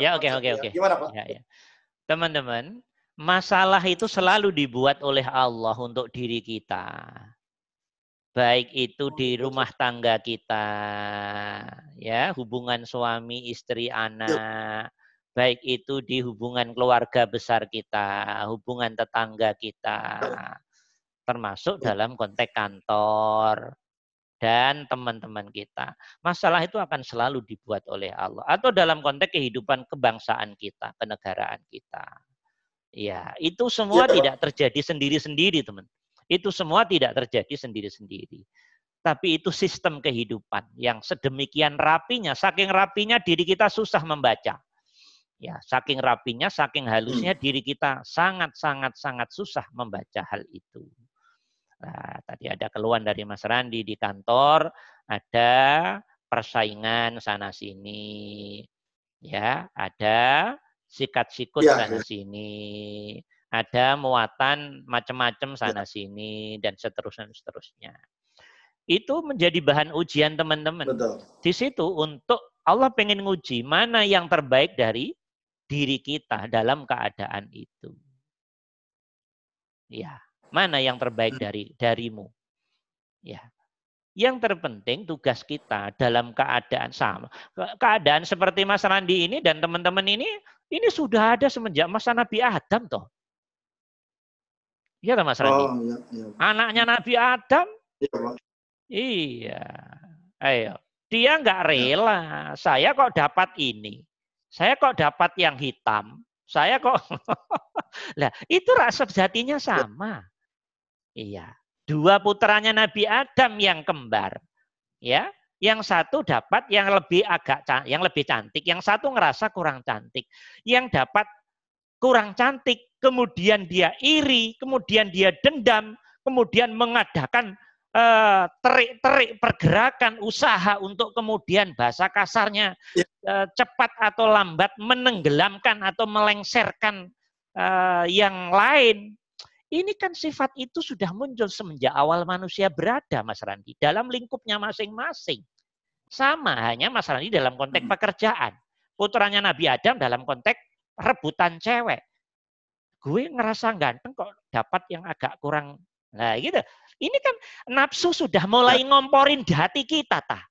Ya oke oke oke. gimana pak? Ya, ya. teman-teman masalah itu selalu dibuat oleh Allah untuk diri kita. Baik itu oh, di rumah tangga kita ya hubungan suami istri anak. Baik itu di hubungan keluarga besar kita hubungan tetangga kita termasuk dalam konteks kantor dan teman-teman kita. Masalah itu akan selalu dibuat oleh Allah atau dalam konteks kehidupan kebangsaan kita, kenegaraan kita. Ya, itu semua ya, tidak terjadi sendiri-sendiri, teman. Itu semua tidak terjadi sendiri-sendiri. Tapi itu sistem kehidupan yang sedemikian rapinya, saking rapinya diri kita susah membaca. Ya, saking rapinya, saking halusnya diri kita sangat sangat sangat susah membaca hal itu. Nah, tadi ada keluhan dari Mas Randi di kantor, ada persaingan sana sini. Ya, ada sikat-sikut Ya, sana ya. sini. Ada muatan macam-macam sana sini dan seterusnya seterusnya. Itu menjadi bahan ujian teman-teman. Di situ untuk Allah pengen nguji mana yang terbaik dari diri kita dalam keadaan itu. Ya, mana yang terbaik dari darimu? Ya. Yang terpenting tugas kita dalam keadaan sama. Ke- Keadaan seperti Mas Randi ini dan teman-teman ini ini sudah ada semenjak masa Nabi Adam toh. Iya Mas Randi? Oh, iya, iya. Anaknya Nabi Adam Iya, Pak. Iya. Ayo. Dia nggak rela. Saya kok dapat ini. Saya kok dapat yang hitam. Saya kok. lah, itu rasa sejatinya sama. Iya. Dua putranya Nabi Adam yang kembar. Ya. Yang satu dapat yang lebih agak yang lebih cantik, yang satu ngerasa kurang cantik. Yang dapat kurang cantik, kemudian dia iri, kemudian dia dendam, kemudian mengadakan eh, terik-terik pergerakan usaha untuk kemudian bahasa kasarnya Ya. eh, cepat atau lambat menenggelamkan atau melengsarkan eh, yang lain. Ini kan sifat itu sudah muncul semenjak awal manusia berada, Mas Randi, dalam lingkupnya masing-masing. Sama hanya Mas Randi dalam konteks Hmm. pekerjaan. Putranya Nabi Adam dalam konteks rebutan cewek. Gue ngerasa ganteng kok dapat yang agak kurang. Nah gitu. Ini kan nafsu sudah mulai ngomporin di hati kita, tah.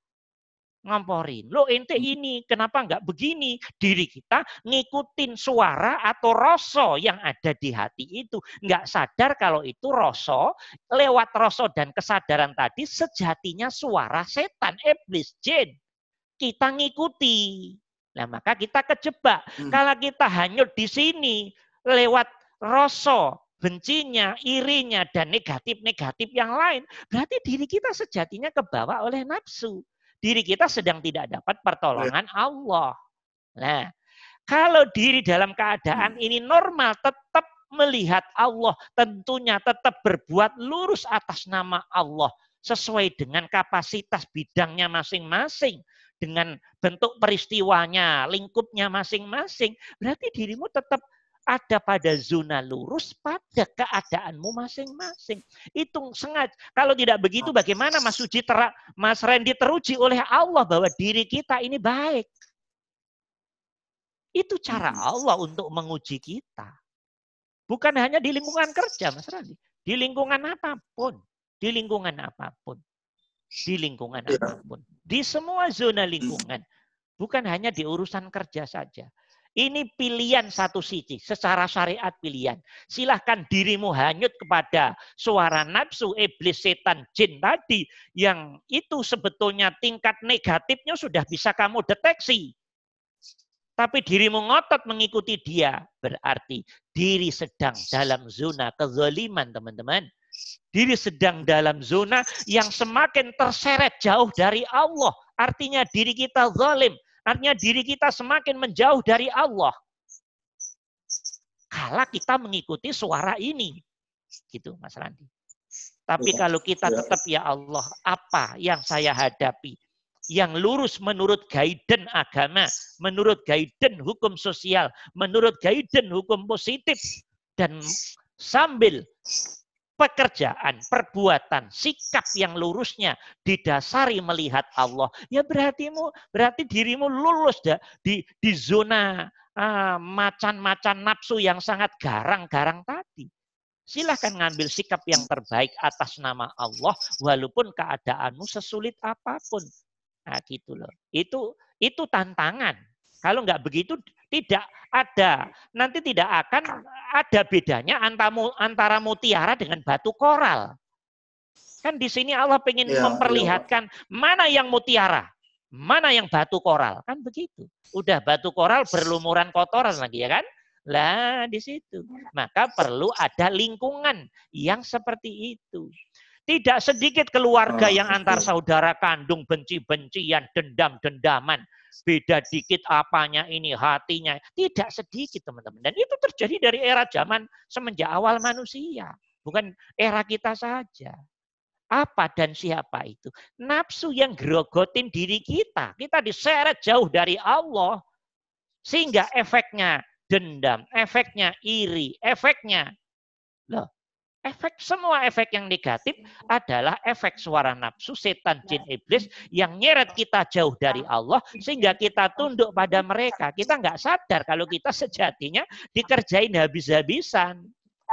Ngomporin. Lo ente ini, kenapa nggak begini? Diri kita ngikutin suara atau rasa yang ada di hati itu. Nggak sadar kalau itu rasa, lewat rasa dan kesadaran tadi sejatinya suara setan, iblis, jin. Kita ngikuti. Nah maka kita kejebak. Hmm. Kalau kita hanyut di sini lewat rasa, bencinya, irinya, dan negatif-negatif yang lain, berarti diri kita sejatinya kebawa oleh nafsu. Diri kita sedang tidak dapat pertolongan Allah. Nah, kalau diri dalam keadaan ini normal, tetap melihat Allah, tentunya tetap berbuat lurus atas nama Allah, sesuai dengan kapasitas bidangnya masing-masing, dengan bentuk peristiwanya, lingkupnya masing-masing, berarti dirimu tetap ada pada zona lurus pada keadaanmu masing-masing. Itu sengaja. Kalau tidak begitu bagaimana Mas Suji tera, Mas Randy teruji oleh Allah bahwa diri kita ini baik. Itu cara Allah untuk menguji kita. Bukan hanya di lingkungan kerja, Mas Randy. Di lingkungan apa pun. Di lingkungan apa pun. Di lingkungan Iya. apa pun. Di semua zona lingkungan. Bukan hanya di urusan kerja saja. Ini pilihan satu sisi, secara syariat pilihan. Silahkan dirimu hanyut kepada suara nafsu, iblis, setan, jin tadi. Yang itu sebetulnya tingkat negatifnya sudah bisa kamu deteksi. Tapi dirimu ngotot mengikuti dia. Berarti diri sedang dalam zona kezaliman teman-teman. Diri sedang dalam zona yang semakin terseret jauh dari Allah. Artinya diri kita zalim. Artinya diri kita semakin menjauh dari Allah. Kala kita mengikuti suara ini. Gitu Mas Randi. Tapi Ya, kalau kita ya. tetap ya Allah, apa yang saya hadapi? Yang lurus menurut gaiden agama, menurut gaiden hukum sosial, menurut gaiden hukum positif. Dan sambil pekerjaan, perbuatan, sikap yang lurusnya didasari melihat Allah, ya berarti berarti dirimu lulus dah di di zona ah, macan-macan nafsu yang sangat garang-garang tadi. Silahkan ngambil sikap yang terbaik atas nama Allah, walaupun keadaanmu sesulit apa pun. Nah, gitu loh. Itu itu tantangan. Kalau nggak begitu tidak ada nanti tidak akan ada bedanya antara antara mutiara dengan batu koral. Kan di sini Allah pengen Iya, iya, memperlihatkan mana yang mutiara, mana yang batu koral. Kan begitu. Udah batu koral berlumuran kotoran lagi ya kan? Lah di situ. Maka perlu ada lingkungan yang seperti itu. Tidak sedikit keluarga Oh, yang antar saudara kandung benci-bencian, dendam-dendaman. Beda dikit apanya ini, hatinya. Tidak sedikit teman-teman. Dan itu terjadi dari era zaman semenjak awal manusia. bukan era kita saja. Apa dan siapa itu? Nafsu yang gerogotin diri kita. Kita diseret jauh dari Allah. Sehingga efeknya dendam, efeknya iri, efeknya loh, efek semua efek yang negatif adalah efek suara nafsu setan jin iblis yang nyeret kita jauh dari Allah sehingga kita tunduk pada mereka kita nggak sadar kalau kita sejatinya dikerjain habis-habisan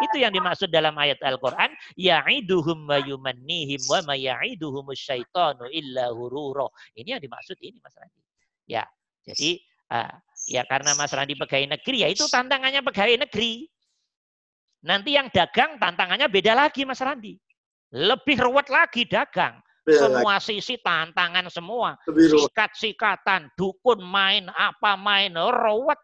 itu yang dimaksud dalam ayat Al-Quran. Ya'iduhum wa yumannihim wa ma ya'iduhum syaitanu illa hururo. Ini yang dimaksud ini Mas Randi. Ya, jadi uh, ya karena Mas Randi pegawai negeri, ya itu tantangannya pegawai negeri. Nanti yang dagang tantangannya beda lagi Mas Randi. Lebih ruwet lagi dagang. semua sisi tantangan semua. Sikat-sikatan, dukun main, apa main, ruwet.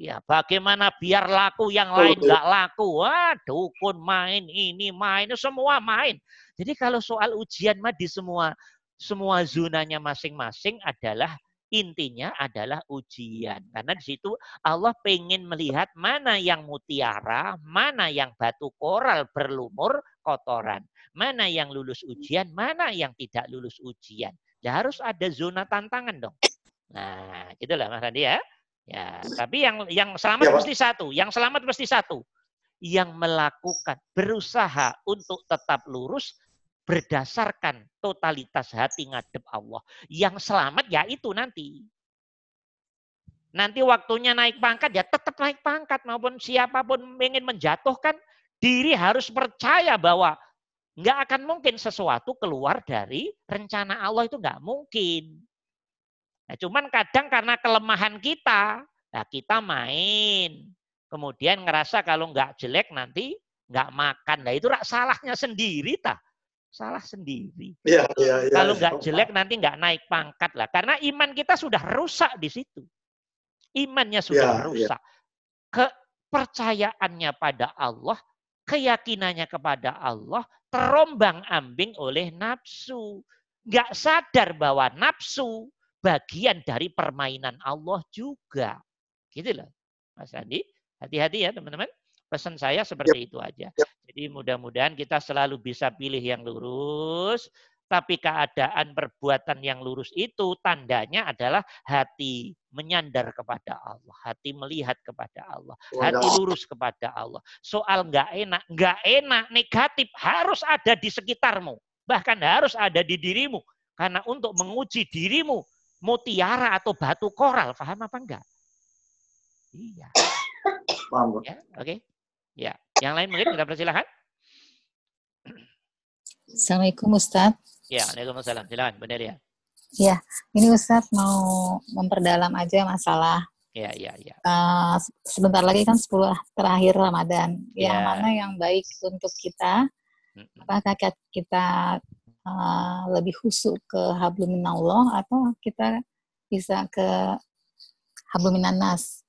Ya, bagaimana biar laku yang lain nggak laku? Wah, dukun main, ini main, semua main. Jadi kalau soal ujian mah di semua semua zonanya masing-masing adalah intinya adalah ujian. Karena di situ Allah pengen melihat mana yang mutiara, mana yang batu koral berlumur kotoran. Mana yang lulus ujian, mana yang tidak lulus ujian. Ya harus ada zona tantangan dong. Nah, gitulah Mas Andi ya. Ya, tapi yang yang selamat ya, mesti satu, yang selamat mesti satu. Yang melakukan berusaha untuk tetap lurus berdasarkan totalitas hati ngadep Allah. Yang selamat ya itu nanti. Nanti waktunya naik pangkat ya tetap naik pangkat maupun siapa pun ingin menjatuhkan diri harus percaya bahwa nggak akan mungkin sesuatu keluar dari rencana Allah itu nggak mungkin. Nah, cuman kadang karena kelemahan kita, nah kita main. Kemudian ngerasa kalau nggak jelek nanti nggak makan. Nah itu salahnya sendiri tah. Salah sendiri. Ya, ya, ya, kalau nggak jelek nanti nggak naik pangkat lah. Karena iman kita sudah rusak di situ. Imannya sudah ya, ya. rusak. Ya. Kepercayaannya pada Allah, keyakinannya kepada Allah terombang ambing oleh nafsu. Nggak sadar bahwa nafsu bagian dari permainan Allah juga. Gitu loh. Mas Andi, hati-hati ya teman-teman. Pesan saya seperti yep. itu aja. Yep. Jadi mudah-mudahan kita selalu bisa pilih yang lurus, tapi keadaan perbuatan yang lurus itu tandanya adalah hati menyandar kepada Allah, hati melihat kepada Allah, hati lurus kepada Allah. Soal nggak enak, nggak enak, negatif harus ada di sekitarmu, bahkan harus ada di dirimu. Karena untuk menguji dirimu, mutiara atau batu koral. Paham apa enggak? Iya. Paham. Ya, oke. Okay. Ya, yang lain mungkin kita persilahkan. Assalamualaikum Ustaz. Ya, Waalaikumsalam. Silakan, benar ya. Ya, ini Ustaz mau memperdalam aja masalah Ya, ya, ya. Uh, sebentar lagi kan 10 terakhir Ramadan. Yang ya. mana yang baik untuk kita? Apakah kita uh, lebih husuk ke habluminallah atau kita bisa ke habluminanas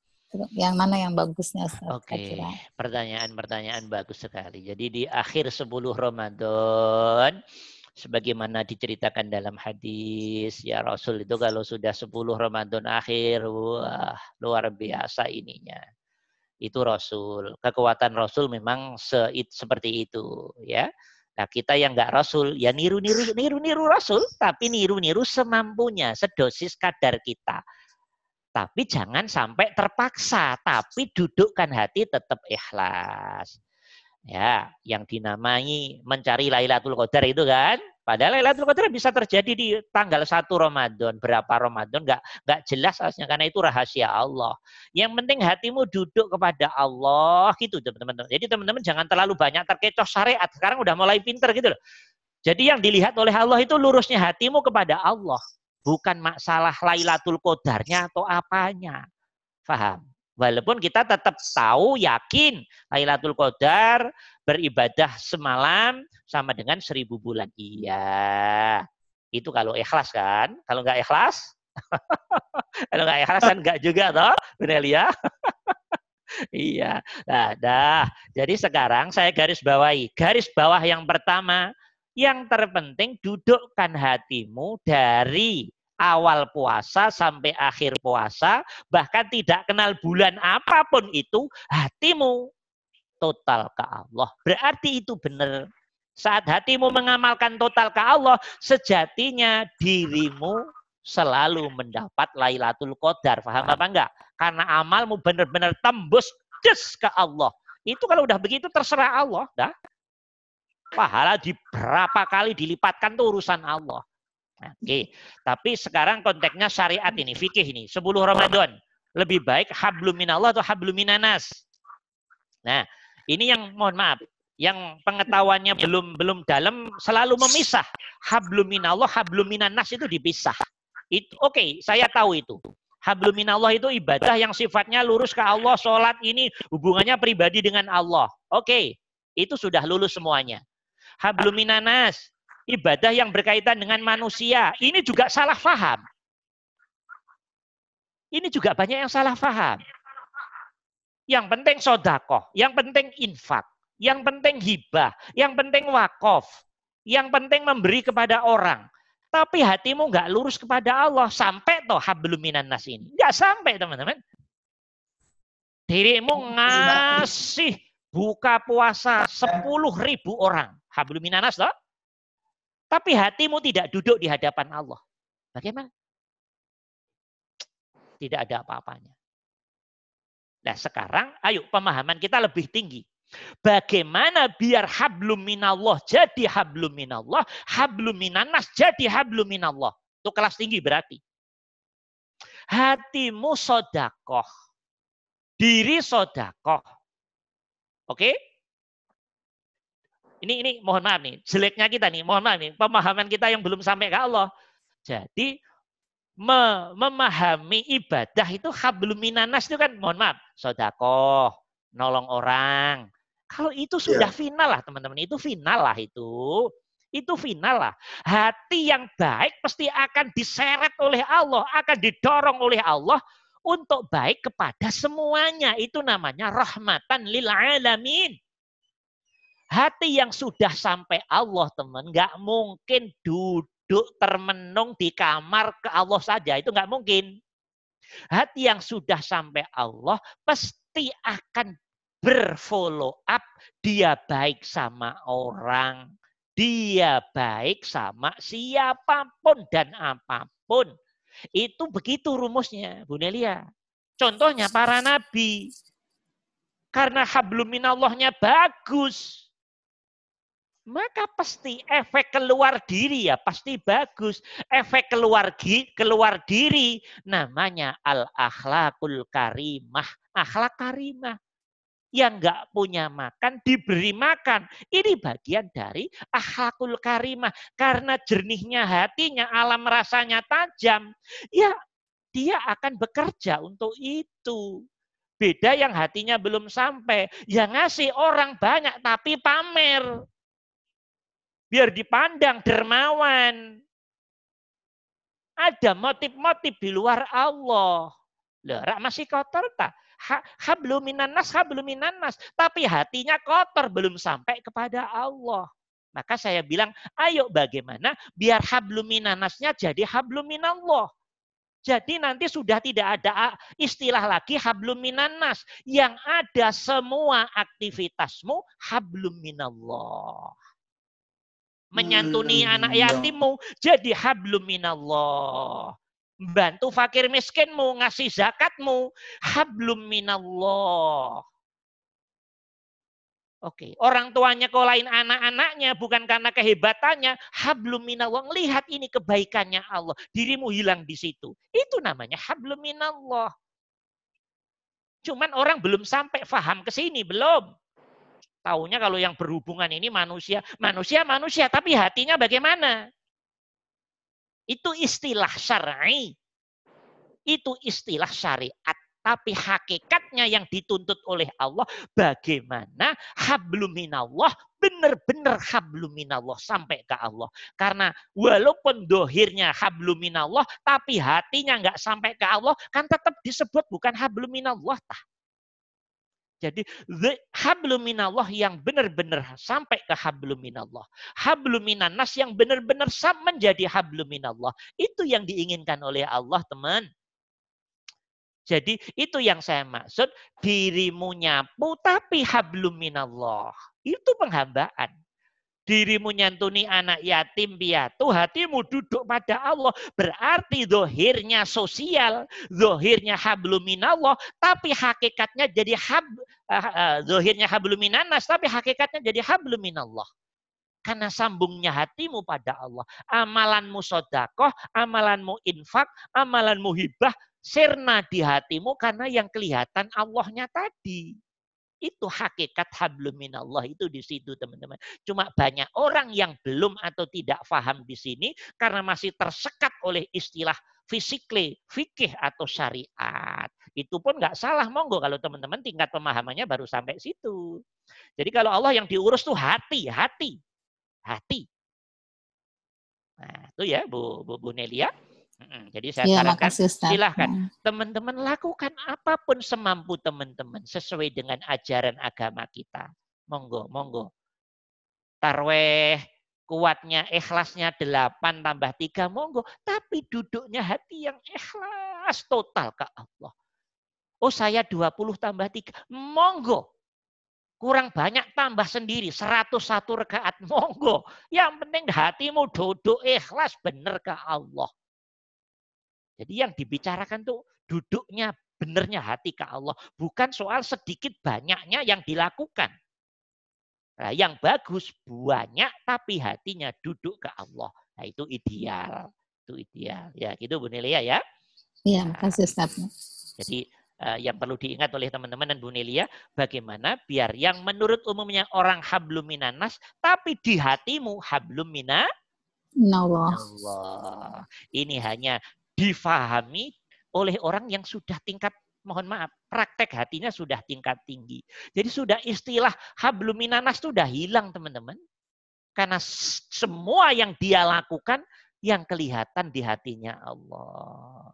yang mana yang bagusnya Oke, okay. pertanyaan-pertanyaan bagus sekali. Jadi di akhir 10 Ramadan sebagaimana diceritakan dalam hadis ya Rasul itu kalau sudah 10 Ramadan akhir wah luar biasa ininya. Itu Rasul. Kekuatan Rasul memang se seperti itu ya. Nah, kita yang nggak rasul, ya niru-niru niru-niru rasul, tapi niru-niru semampunya, sedosis kadar kita. Tapi jangan sampai terpaksa, tapi dudukkan hati tetap ikhlas. Ya, yang dinamai mencari Lailatul Qadar itu kan, Padahal Lailatul Qadar bisa terjadi di tanggal 1 Ramadan, berapa Ramadan nggak nggak jelas aslinya karena itu rahasia Allah. Yang penting hatimu duduk kepada Allah gitu teman-teman. Jadi teman-teman jangan terlalu banyak terkecoh syariat. Sekarang udah mulai pinter gitu loh. Jadi yang dilihat oleh Allah itu lurusnya hatimu kepada Allah, bukan masalah Lailatul Qadarnya atau apanya. Faham? Walaupun kita tetap tahu, yakin Lailatul Qadar beribadah semalam sama dengan seribu bulan. Iya. Itu kalau ikhlas kan. Kalau nggak ikhlas, kalau nggak ikhlas kan nggak juga toh, Benar ya? iya. Nah, dah. Jadi sekarang saya garis bawahi. Garis bawah yang pertama, yang terpenting dudukkan hatimu dari awal puasa sampai akhir puasa, bahkan tidak kenal bulan apa pun itu, hatimu total ke Allah. Berarti itu benar. Saat hatimu mengamalkan total ke Allah, sejatinya dirimu selalu mendapat Lailatul Qadar. Paham apa enggak? Karena amalmu benar-benar tembus ke Allah. Itu kalau udah begitu terserah Allah, dah. Pahala di berapa kali dilipatkan tuh urusan Allah. Oke, tapi sekarang konteksnya syariat ini, fikih ini. 10 Ramadan, lebih baik hablum minallah atau hablum minanas? Nah, ini yang mohon maaf, yang pengetahuannya belum belum dalam selalu memisah. Hablum minallah, hablum minanas itu dipisah. Itu oke, okay, saya tahu itu. Hablum minallah itu ibadah yang sifatnya lurus ke Allah, sholat ini hubungannya pribadi dengan Allah. Oke, okay, itu sudah lulus semuanya. Hablum minanas, ibadah yang berkaitan dengan manusia. Ini juga salah faham. Ini juga banyak yang salah faham. Yang penting sodakoh, yang penting infak, yang penting hibah, yang penting wakaf, yang penting memberi kepada orang. Tapi hatimu nggak lurus kepada Allah sampai toh habluminan nas ini. Nggak sampai teman-teman. Dirimu ngasih buka puasa sepuluh ribu orang. Habluminan nas toh. Tapi hatimu tidak duduk di hadapan Allah. Bagaimana? Tidak ada apa-apanya. Nah sekarang ayo pemahaman kita lebih tinggi. Bagaimana biar hablum minallah jadi hablum minallah, hablum minanas jadi hablum minallah. Itu kelas tinggi berarti. Hatimu sodakoh. Diri sodakoh. Oke? Ini ini mohon maaf nih, jeleknya kita nih, mohon maaf nih, pemahaman kita yang belum sampai ke Allah. Jadi memahami ibadah itu hablum minanas itu kan mohon maaf, sodakoh, nolong orang, kalau itu iya. sudah yeah. final lah teman-teman, itu final lah itu. Itu final lah. Hati yang baik pasti akan diseret oleh Allah, akan didorong oleh Allah untuk baik kepada semuanya. Itu namanya rahmatan lil alamin. Hati yang sudah sampai Allah teman, nggak mungkin duduk termenung di kamar ke Allah saja. Itu nggak mungkin. Hati yang sudah sampai Allah pasti akan berfollow up, dia baik sama orang, dia baik sama siapa pun dan apa pun. Itu begitu rumusnya, Bu Nelia. Contohnya para nabi. Karena hablum minallahnya bagus. Maka pasti efek keluar diri ya pasti bagus. Efek keluar keluar diri namanya al akhlakul karimah. Akhlak karimah yang nggak punya makan diberi makan. Ini bagian dari akhlakul karimah. Karena jernihnya hatinya, alam rasanya tajam. Ya dia akan bekerja untuk itu. Beda yang hatinya belum sampai. Yang ngasih orang banyak tapi pamer. Biar dipandang dermawan. Ada motif-motif di luar Allah. Loh, masih kotor tak? habluminan nas, habluminan nas. Tapi hatinya kotor, belum sampai kepada Allah. Maka saya bilang, ayo bagaimana biar habluminan nasnya jadi habluminallah. Jadi nanti sudah tidak ada istilah lagi habluminan nas. Yang ada semua aktivitasmu habluminallah. Menyantuni hmm, anak ya. yatimmu jadi habluminallah bantu fakir miskinmu, ngasih zakatmu, hablum minallah. Oke, orang tuanya lain anak-anaknya bukan karena kehebatannya, hablum minallah. Lihat ini kebaikannya Allah, dirimu hilang di situ. Itu namanya hablum minallah. Cuman orang belum sampai faham ke sini, belum. Taunya kalau yang berhubungan ini manusia, manusia manusia, tapi hatinya bagaimana? Itu istilah syar'i. Itu istilah syariat. Tapi hakikatnya yang dituntut oleh Allah bagaimana habluminallah benar-benar habluminallah sampai ke Allah. Karena walaupun dohirnya habluminallah tapi hatinya nggak sampai ke Allah kan tetap disebut bukan habluminallah tah. Jadi habluminallah yang benar-benar sampai ke habluminallah. Habluminanas yang benar-benar menjadi habluminallah. Itu yang diinginkan oleh Allah teman. Jadi itu yang saya maksud dirimu nyapu tapi hablum minallah. Itu penghambaan. Dirimu nyantuni anak yatim piatu, hatimu duduk pada Allah. Berarti dohirnya sosial, dohirnya hablum minallah, tapi hakikatnya jadi hab, dohirnya hablum minanas, tapi hakikatnya jadi hablum minallah. Karena sambungnya hatimu pada Allah. Amalanmu sodakoh, amalanmu infak, amalanmu hibah, sirna di hatimu karena yang kelihatan Allahnya tadi. Itu hakikat hablum minallah itu di situ teman-teman. Cuma banyak orang yang belum atau tidak paham di sini karena masih tersekat oleh istilah fisikle, fikih atau syariat. Itu pun nggak salah monggo kalau teman-teman tingkat pemahamannya baru sampai situ. Jadi kalau Allah yang diurus tuh hati, hati, hati. Nah, itu ya Bu Bu, Bu Nelia. Jadi saya ya, sarankan silahkan teman-teman lakukan apa pun semampu teman-teman sesuai dengan ajaran agama kita. Monggo, monggo. Tarweh kuatnya ikhlasnya 8 tambah 3 monggo. Tapi duduknya hati yang ikhlas total ke Allah. Oh saya 20 tambah 3. Monggo. Kurang banyak tambah sendiri. 101 rekaat. Monggo. Yang penting hatimu duduk ikhlas benar ke Allah. Jadi yang dibicarakan tuh duduknya benernya hati ke Allah. Bukan soal sedikit banyaknya yang dilakukan. Nah, yang bagus banyak tapi hatinya duduk ke Allah. Nah, itu ideal. Itu ideal. Ya, gitu Bu Nelia ya. Iya, kasih Ustaz. Jadi uh, yang perlu diingat oleh teman-teman dan Bu Nelia, bagaimana biar yang menurut umumnya orang hablum minanas, tapi di hatimu hablum mina Allah. Allah. Ini hanya difahami oleh orang yang sudah tingkat mohon maaf, praktek hatinya sudah tingkat tinggi. Jadi sudah istilah hablum minanas sudah hilang teman-teman. Karena semua yang dia lakukan yang kelihatan di hatinya Allah.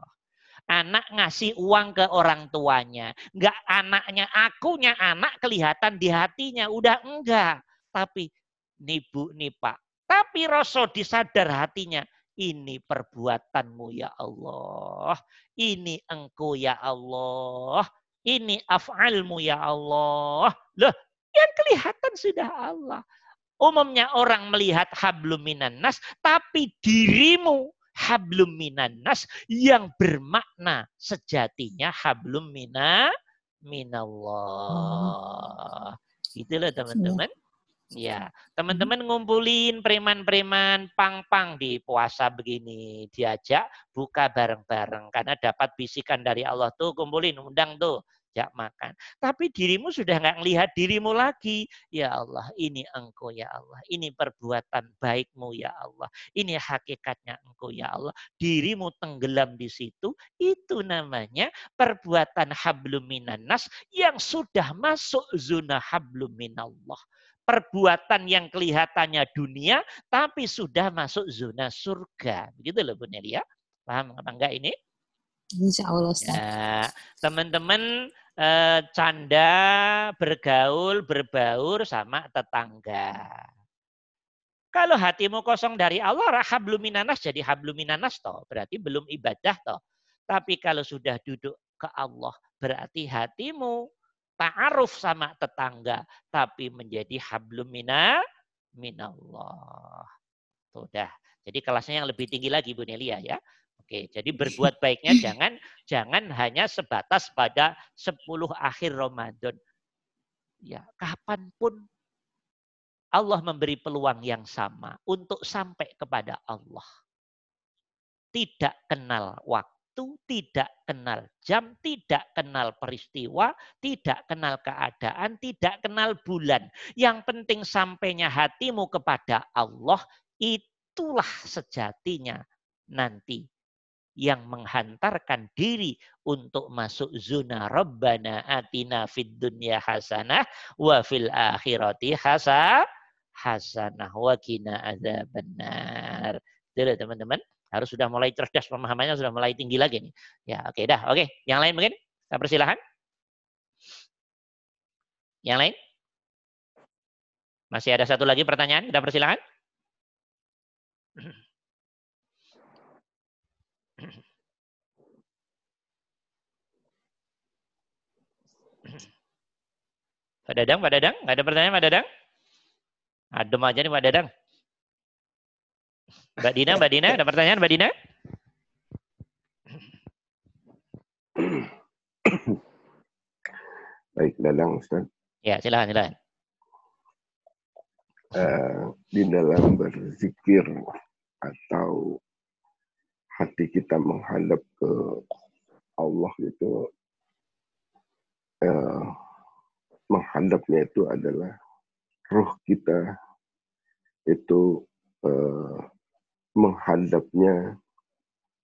Anak ngasih uang ke orang tuanya. Enggak anaknya, akunya anak kelihatan di hatinya. Udah enggak. Tapi nih bu, nih pak. Tapi Rasul disadar hatinya ini perbuatanmu ya Allah. Ini engkau ya Allah. Ini af'almu ya Allah. Loh, yang kelihatan sudah Allah. Umumnya orang melihat hablum minan nas, tapi dirimu hablum minan nas yang bermakna sejatinya hablum mina minallah. Itulah teman-teman. Ya, teman-teman ngumpulin preman-preman pang-pang di puasa begini, diajak buka bareng-bareng karena dapat bisikan dari Allah tuh kumpulin undang tuh jak makan. Tapi dirimu sudah nggak melihat dirimu lagi. Ya Allah, ini engkau ya Allah. Ini perbuatan baikmu ya Allah. Ini hakikatnya engkau ya Allah. Dirimu tenggelam di situ. Itu namanya perbuatan hablum nas yang sudah masuk zona hablum minallah perbuatan yang kelihatannya dunia, tapi sudah masuk zona surga. Begitu loh Bu Nelia. Paham apa enggak ini? Insya Allah. Ya, teman-teman eh, canda, bergaul, berbaur sama tetangga. Kalau hatimu kosong dari Allah, habluminanas jadi habluminanas toh. Berarti belum ibadah toh. Tapi kalau sudah duduk ke Allah, berarti hatimu ta'aruf sama tetangga, tapi menjadi hablum mina minallah. Sudah. Jadi kelasnya yang lebih tinggi lagi Bu Nelia ya. Oke, jadi berbuat baiknya jangan jangan hanya sebatas pada 10 akhir Ramadan. Ya, kapan pun Allah memberi peluang yang sama untuk sampai kepada Allah. Tidak kenal waktu waktu, tidak kenal jam, tidak kenal peristiwa, tidak kenal keadaan, tidak kenal bulan. Yang penting sampainya hatimu kepada Allah, itulah sejatinya nanti yang menghantarkan diri untuk masuk zona Rabbana atina fid dunya hasanah wa fil akhirati hasa hasanah wa kina benar. Itu teman-teman harus sudah mulai cerdas pemahamannya sudah mulai tinggi lagi nih. Ya, oke okay, dah. Oke, okay. yang lain mungkin? Saya persilahkan. Yang lain? Masih ada satu lagi pertanyaan? Kita persilahkan. Pak Dadang, Pak Dadang, nggak ada pertanyaan Pak Dadang? Adem aja nih Pak Dadang. Mbak Dina, Mbak Dina, ada pertanyaan Mbak Dina? Baik, Dadang Ustaz. Ya, silakan, silakan. Uh, di dalam berzikir atau hati kita menghadap ke Allah itu uh, menghadapnya itu adalah ruh kita itu uh, menghadapnya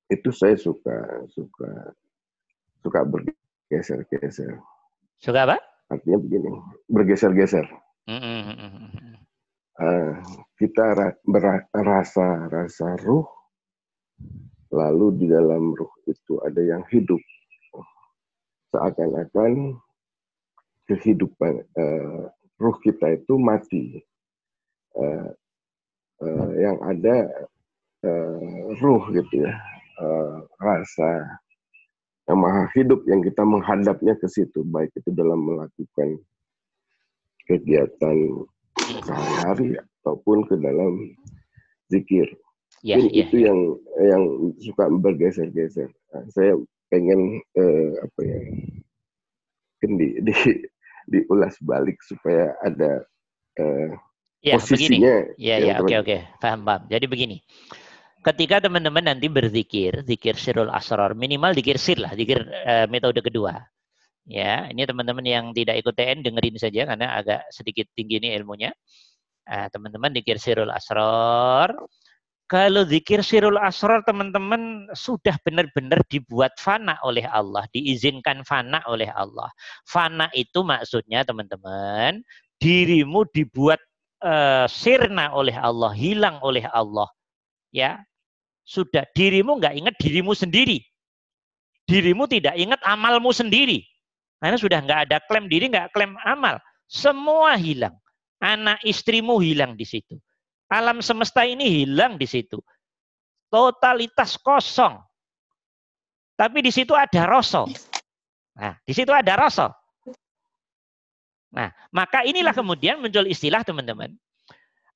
itu saya suka suka suka bergeser-geser. Suka apa? Artinya begini, bergeser-geser. Uh, kita berasa rasa ruh, lalu di dalam ruh itu ada yang hidup. Seakan-akan kehidupan uh, ruh kita itu mati. Uh, uh, yang ada uh, ruh gitu ya, uh, rasa yang maha hidup yang kita menghadapnya ke situ baik itu dalam melakukan kegiatan sehari-hari ataupun ke dalam zikir. Ya, ya, itu ya. yang yang suka bergeser-geser. Nah, saya pengen eh, apa ya di, di diulas balik supaya ada eh, ya, posisinya. Begini. Ya, ya, oke, oke, paham, paham. Jadi begini ketika teman-teman nanti berzikir, zikir sirul asror, minimal zikir sir lah, zikir uh, metode kedua. Ya, ini teman-teman yang tidak ikut TN dengerin saja karena agak sedikit tinggi ini ilmunya. Uh, teman-teman zikir sirul asror. Kalau zikir sirul asror teman-teman sudah benar-benar dibuat fana oleh Allah, diizinkan fana oleh Allah. Fana itu maksudnya teman-teman, dirimu dibuat uh, sirna oleh Allah, hilang oleh Allah ya sudah dirimu nggak ingat dirimu sendiri. Dirimu tidak ingat amalmu sendiri. Karena sudah nggak ada klaim diri, nggak klaim amal. Semua hilang. Anak istrimu hilang di situ. Alam semesta ini hilang di situ. Totalitas kosong. Tapi di situ ada rasa. Nah, di situ ada rasa. Nah, maka inilah kemudian muncul istilah teman-teman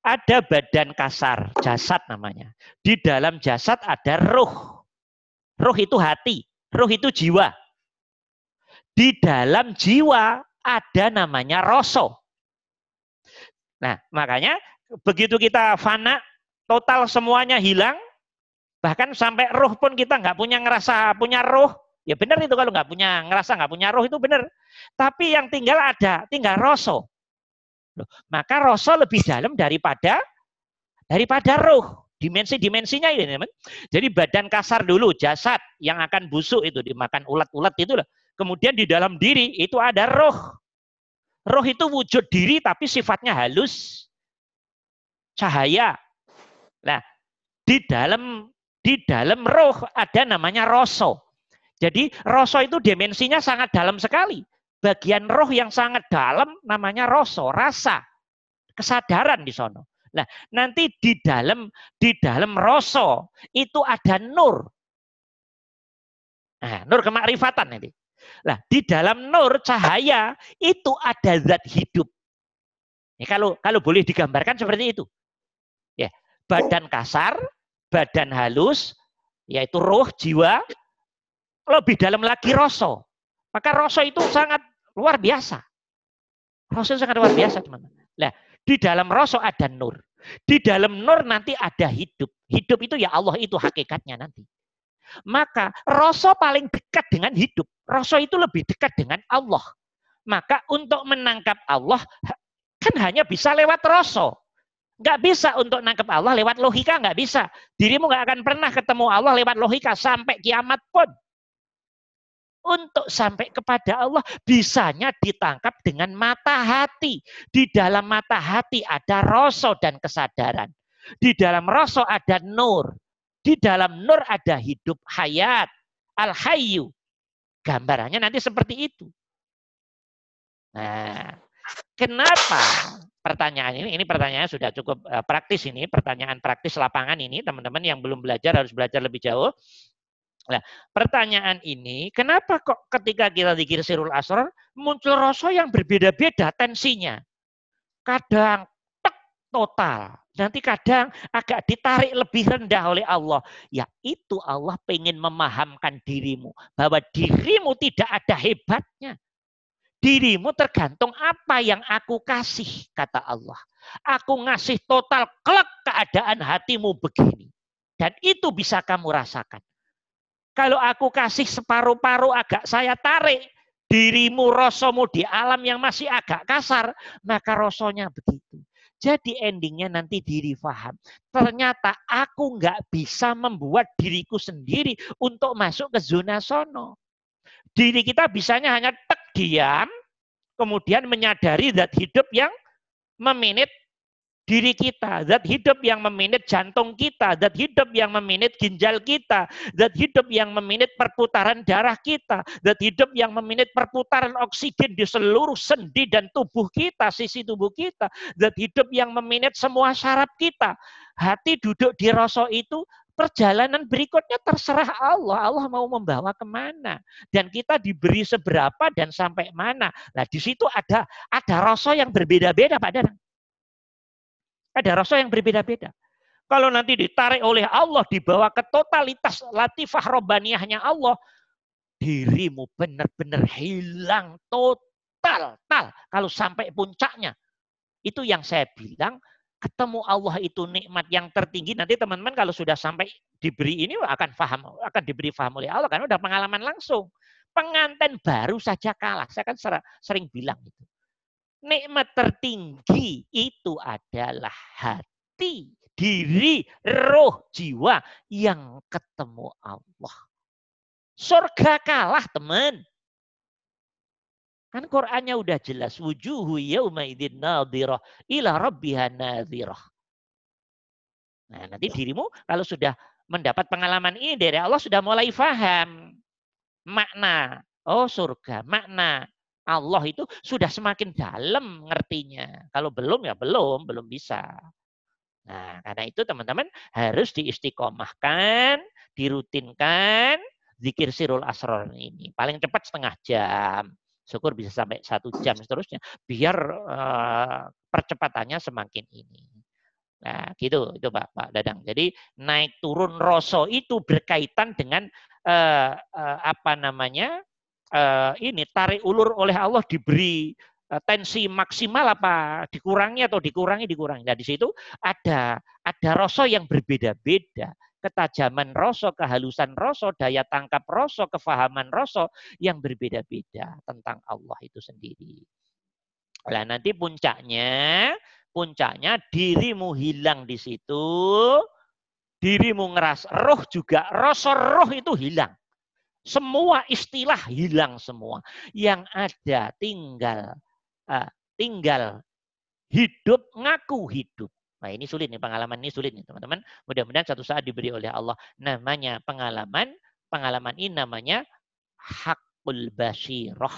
ada badan kasar, jasad namanya. Di dalam jasad ada ruh. Ruh itu hati, ruh itu jiwa. Di dalam jiwa ada namanya roso. Nah, makanya begitu kita fana, total semuanya hilang, bahkan sampai roh pun kita nggak punya ngerasa punya roh, ya benar itu kalau nggak punya ngerasa nggak punya roh itu benar. Tapi yang tinggal ada, tinggal roso. Loh, maka rasa lebih dalam daripada daripada roh. Dimensi-dimensinya ini, teman. Jadi badan kasar dulu, jasad yang akan busuk itu dimakan ulat-ulat itu loh. Kemudian di dalam diri itu ada roh. Roh itu wujud diri tapi sifatnya halus. Cahaya. Nah, di dalam di dalam roh ada namanya rosso. Jadi rosso itu dimensinya sangat dalam sekali bagian roh yang sangat dalam namanya rosso, rasa, kesadaran di sono. Nah, nanti di dalam di dalam rosso itu ada nur. Nah, nur kemakrifatan nanti. Nah, di dalam nur cahaya itu ada zat hidup. Ini kalau kalau boleh digambarkan seperti itu. Ya, badan kasar, badan halus, yaitu roh, jiwa, lebih dalam lagi rosso. Maka rasa itu sangat luar biasa. Rasa itu sangat luar biasa, teman-teman. Nah, di dalam rasa ada nur. Di dalam nur nanti ada hidup. Hidup itu ya Allah itu hakikatnya nanti. Maka rasa paling dekat dengan hidup. Rasa itu lebih dekat dengan Allah. Maka untuk menangkap Allah kan hanya bisa lewat rasa. Nggak bisa untuk nangkap Allah lewat logika, nggak bisa. Dirimu nggak akan pernah ketemu Allah lewat logika sampai kiamat pun untuk sampai kepada Allah bisanya ditangkap dengan mata hati. Di dalam mata hati ada rasa dan kesadaran. Di dalam rasa ada nur. Di dalam nur ada hidup hayat. Al-hayyu. Gambarannya nanti seperti itu. Nah, kenapa pertanyaan ini? Ini pertanyaannya sudah cukup uh, praktis ini. Pertanyaan praktis lapangan ini. Teman-teman yang belum belajar harus belajar lebih jauh. Nah, pertanyaan ini, kenapa kok ketika kita dikir sirul asror, muncul rasa yang berbeda-beda tensinya. Kadang tek total, nanti kadang agak ditarik lebih rendah oleh Allah. Ya itu Allah pengen memahamkan dirimu, bahwa dirimu tidak ada hebatnya. Dirimu tergantung apa yang aku kasih, kata Allah. Aku ngasih total kelak keadaan hatimu begini. Dan itu bisa kamu rasakan. Kalau aku kasih separuh-paruh agak saya tarik, dirimu rosomu di alam yang masih agak kasar, maka rosonya begitu. Jadi endingnya nanti diri faham. Ternyata aku nggak bisa membuat diriku sendiri untuk masuk ke zona sono. Diri kita bisanya hanya tek diam, kemudian menyadari zat hidup yang meminit diri kita, zat hidup yang meminit jantung kita, zat hidup yang meminit ginjal kita, zat hidup yang meminit perputaran darah kita, zat hidup yang meminit perputaran oksigen di seluruh sendi dan tubuh kita, sisi tubuh kita, zat hidup yang meminit semua syaraf kita. Hati duduk di rosok itu perjalanan berikutnya terserah Allah. Allah mau membawa ke mana. Dan kita diberi seberapa dan sampai mana. Nah di situ ada ada rasa yang berbeda-beda Pak Danang. Ada rasa yang berbeda-beda. Kalau nanti ditarik oleh Allah, dibawa ke totalitas latifah robaniahnya Allah, dirimu benar-benar hilang total. Tal. Kalau sampai puncaknya. Itu yang saya bilang, ketemu Allah itu nikmat yang tertinggi. Nanti teman-teman kalau sudah sampai diberi ini akan paham, akan diberi paham oleh Allah karena udah pengalaman langsung. Pengantin baru saja kalah. Saya kan sering bilang itu. Nikmat tertinggi itu adalah hati, diri, roh, jiwa yang ketemu Allah. Surga kalah, teman. Kan Qur'annya udah jelas. Wujuhu yawma idin nadhirah ila rabbiha nadhirah. Nah, nanti dirimu kalau sudah mendapat pengalaman ini dari Allah sudah mulai faham makna. Oh surga, makna Allah itu sudah semakin dalam ngertinya. Kalau belum ya belum, belum bisa. Nah, karena itu teman-teman harus diistiqomahkan, dirutinkan zikir sirul asror ini. Paling cepat setengah jam. Syukur bisa sampai satu jam seterusnya. Biar uh, percepatannya semakin ini. Nah, gitu itu Pak Pak Dadang. Jadi naik turun rosso itu berkaitan dengan uh, uh, apa namanya uh, ini tarik ulur oleh Allah diberi uh, tensi maksimal apa dikurangi atau dikurangi dikurangi. Nah di situ ada ada rasa yang berbeda-beda ketajaman rasa, kehalusan rasa, daya tangkap rasa, kefahaman rasa yang berbeda-beda tentang Allah itu sendiri. Nah, nanti puncaknya, puncaknya dirimu hilang di situ, dirimu ngeras roh juga, rasa roh itu hilang. Semua istilah hilang semua. Yang ada tinggal uh, tinggal hidup ngaku hidup. Nah ini sulit nih, pengalaman ini sulit nih teman-teman. Mudah-mudahan satu saat diberi oleh Allah. Namanya pengalaman, pengalaman ini namanya hakul basiroh.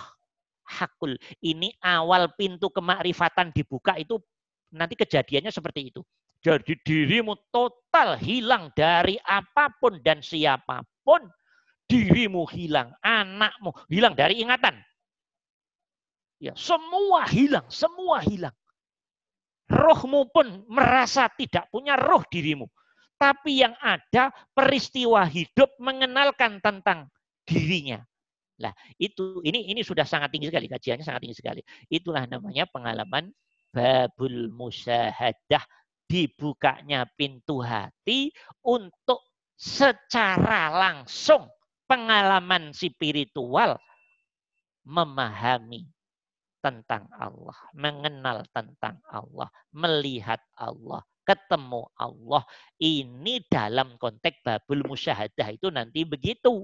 Hakul. Ini awal pintu kemakrifatan dibuka itu nanti kejadiannya seperti itu. Jadi dirimu total hilang dari apa pun dan siapa pun dirimu hilang, anakmu hilang dari ingatan. Ya, semua hilang, semua hilang. Rohmu pun merasa tidak punya roh dirimu. Tapi yang ada peristiwa hidup mengenalkan tentang dirinya. Lah, itu ini ini sudah sangat tinggi sekali kajiannya sangat tinggi sekali. Itulah namanya pengalaman babul musyahadah dibukanya pintu hati untuk secara langsung pengalaman spiritual memahami tentang Allah, mengenal tentang Allah, melihat Allah, ketemu Allah. Ini dalam konteks babul musyahadah itu nanti begitu.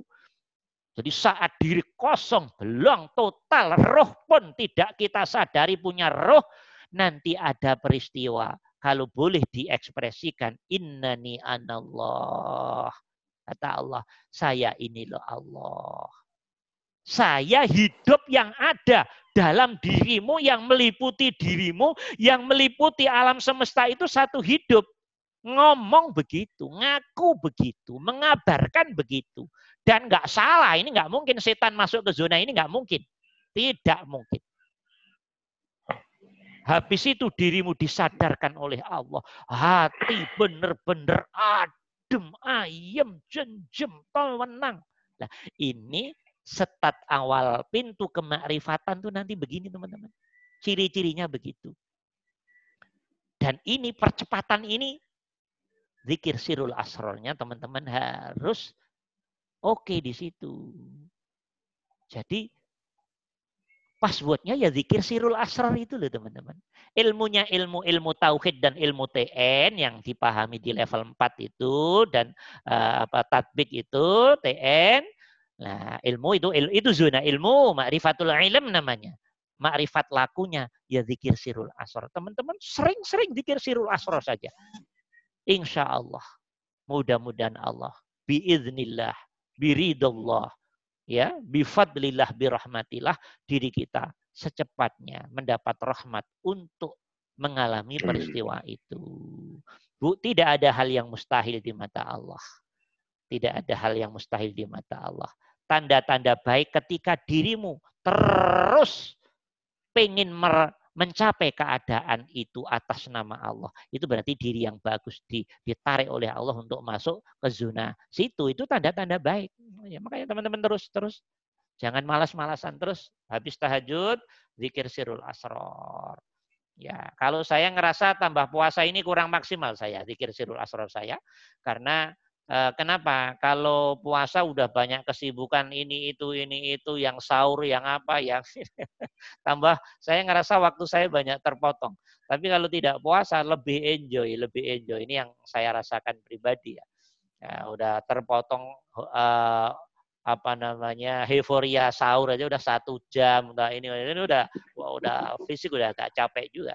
Jadi saat diri kosong, belum total, roh pun tidak kita sadari punya roh, nanti ada peristiwa. Kalau boleh diekspresikan, innani anallah. Kata Allah, saya ini loh Allah. Saya hidup yang ada dalam dirimu, yang meliputi dirimu, yang meliputi alam semesta itu satu hidup. ngomong begitu, ngaku begitu, mengabarkan begitu. Dan nggak salah, ini nggak mungkin setan masuk ke zona ini nggak mungkin. Tidak mungkin. Habis itu dirimu disadarkan oleh Allah. Hati benar-benar adem, ayem, jenjem, tenang. Nah, ini setat awal pintu kemakrifatan tuh nanti begini teman-teman. Ciri-cirinya begitu. Dan ini percepatan ini zikir sirul asrornya teman-teman harus oke okay di situ. Jadi passwordnya ya zikir sirul asrar itu loh teman-teman. Ilmunya ilmu ilmu tauhid dan ilmu TN yang dipahami di level 4 itu dan uh, apa tatbik itu TN. Nah, ilmu itu il, itu zona ilmu, ma'rifatul ilm namanya. Ma'rifat lakunya ya zikir sirul asrar. Teman-teman sering-sering zikir sirul asrar saja. Insya Allah. Mudah-mudahan Allah. Biiznillah. Biridullah ya bifadlillah birahmatillah diri kita secepatnya mendapat rahmat untuk mengalami peristiwa itu. Bu, tidak ada hal yang mustahil di mata Allah. Tidak ada hal yang mustahil di mata Allah. Tanda-tanda baik ketika dirimu terus pengen mencapai keadaan itu atas nama Allah. Itu berarti diri yang bagus ditarik oleh Allah untuk masuk ke zona situ. Itu tanda-tanda baik. Ya, makanya teman-teman terus terus jangan malas-malasan terus habis tahajud zikir sirul asror. Ya, kalau saya ngerasa tambah puasa ini kurang maksimal saya zikir sirul asror saya karena kenapa? Kalau puasa udah banyak kesibukan ini itu ini itu yang sahur yang apa yang tambah saya ngerasa waktu saya banyak terpotong. Tapi kalau tidak puasa lebih enjoy, lebih enjoy. Ini yang saya rasakan pribadi ya. ya udah terpotong uh, apa namanya euforia sahur aja udah satu jam udah ini ini udah wah, udah fisik udah agak capek juga.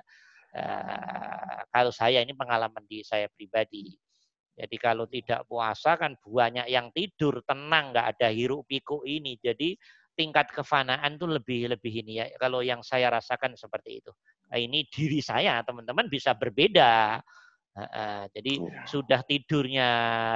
Uh, kalau saya ini pengalaman di saya pribadi. Jadi kalau tidak puasa kan banyak yang tidur tenang, nggak ada hiruk pikuk ini. Jadi tingkat kefanaan tuh lebih lebih ini ya. Kalau yang saya rasakan seperti itu. Nah, ini diri saya teman-teman bisa berbeda. Uh, uh, jadi ya. sudah tidurnya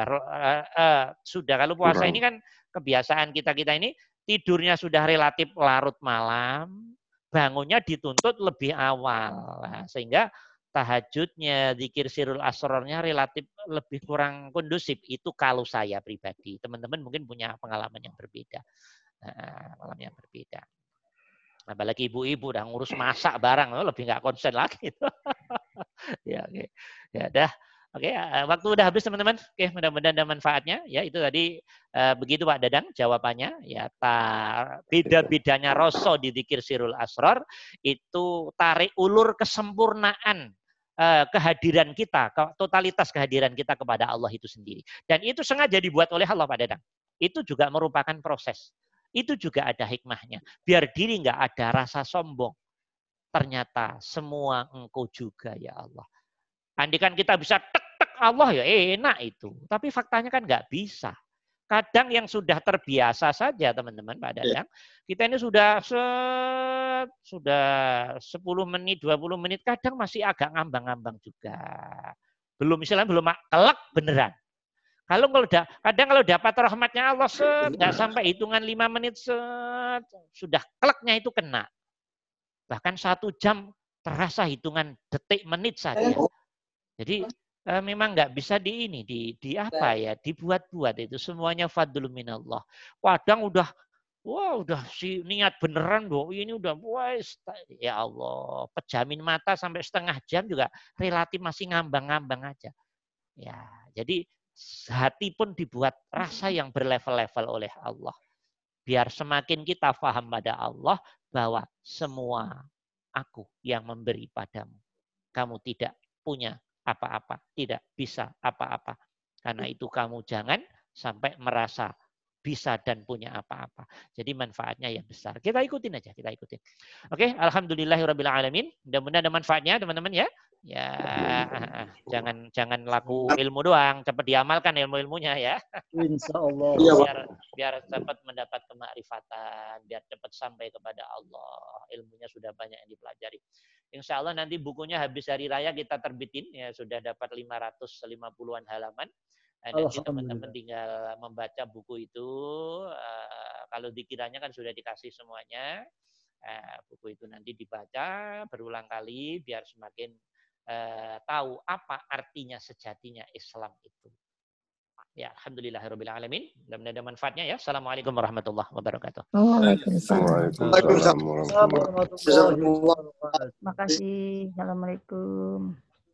uh, uh, sudah kalau puasa Kurang. ini kan kebiasaan kita kita ini tidurnya sudah relatif larut malam, bangunnya dituntut lebih awal, nah, sehingga tahajudnya, zikir sirul asrornya relatif lebih kurang kondusif. Itu kalau saya pribadi. Teman-teman mungkin punya pengalaman yang berbeda. Pengalaman yang berbeda. Apalagi ibu-ibu udah ngurus masak barang, lebih nggak konsen lagi. ya, oke. Okay. Ya, dah. Oke, okay, eh, waktu udah habis teman-teman. Oke, okay, mudah-mudahan ada manfaatnya. Ya, itu tadi uh, begitu Pak Dadang jawabannya. Ya, beda-bedanya rasa di zikir sirul asror itu tarik ulur kesempurnaan kehadiran kita, totalitas kehadiran kita kepada Allah itu sendiri. Dan itu sengaja dibuat oleh Allah Dadang. Itu juga merupakan proses. Itu juga ada hikmahnya. Biar diri nggak ada rasa sombong. Ternyata semua engkau juga ya Allah. Andikan kita bisa tek-tek Allah ya enak itu. Tapi faktanya kan nggak bisa. Kadang yang sudah terbiasa saja teman-teman Pak iya. Dadang, kita ini sudah set, sudah 10 menit, 20 menit, kadang masih agak ngambang-ngambang juga. Belum misalnya belum kelak beneran. Kalau kalau udah, kadang kalau dapat rahmatnya Allah set, nggak sampai hitungan 5 menit set, sudah kelaknya itu kena. Bahkan satu jam terasa hitungan detik menit saja. Jadi uh, memang nggak bisa di ini di di apa ya dibuat-buat itu semuanya fadlul minallah. Kadang udah wah udah si niat beneran doh ini udah wah ya Allah pejamin mata sampai setengah jam juga relatif masih ngambang-ngambang aja. Ya, jadi hati pun dibuat rasa yang berlevel-level oleh Allah. Biar semakin kita faham pada Allah bahwa semua aku yang memberi padamu. Kamu tidak punya apa-apa, tidak bisa apa-apa. Karena itu kamu jangan sampai merasa bisa dan punya apa-apa. Jadi manfaatnya yang besar. Kita ikutin aja, kita ikutin. Oke, alhamdulillahirabbil alamin. Mudah-mudahan ada manfaatnya teman-teman ya. Ya, jangan jangan laku ilmu doang, cepat diamalkan ilmu-ilmunya ya. Insya Allah. Iya, biar biar cepat mendapat kemakrifatan, biar cepat sampai kepada Allah. Ilmunya sudah banyak yang dipelajari. Insya Allah nanti bukunya habis hari raya kita terbitin ya sudah dapat 550-an halaman. Nah, nanti teman-teman tinggal membaca buku itu. eh, kalau dikiranya kan sudah dikasih semuanya. Eh, buku itu nanti dibaca berulang kali biar semakin eh, tahu apa artinya sejatinya Islam itu. Ya, alhamdulillahirabbil alamin. Mudah-mudahan ada manfaatnya ya. Assalamualaikum warahmatullahi wabarakatuh. Waalaikumsalam. Waalaikumsalam warahmatullahi wabarakatuh. Jazakumullah. Terima kasih. Assalamualaikum.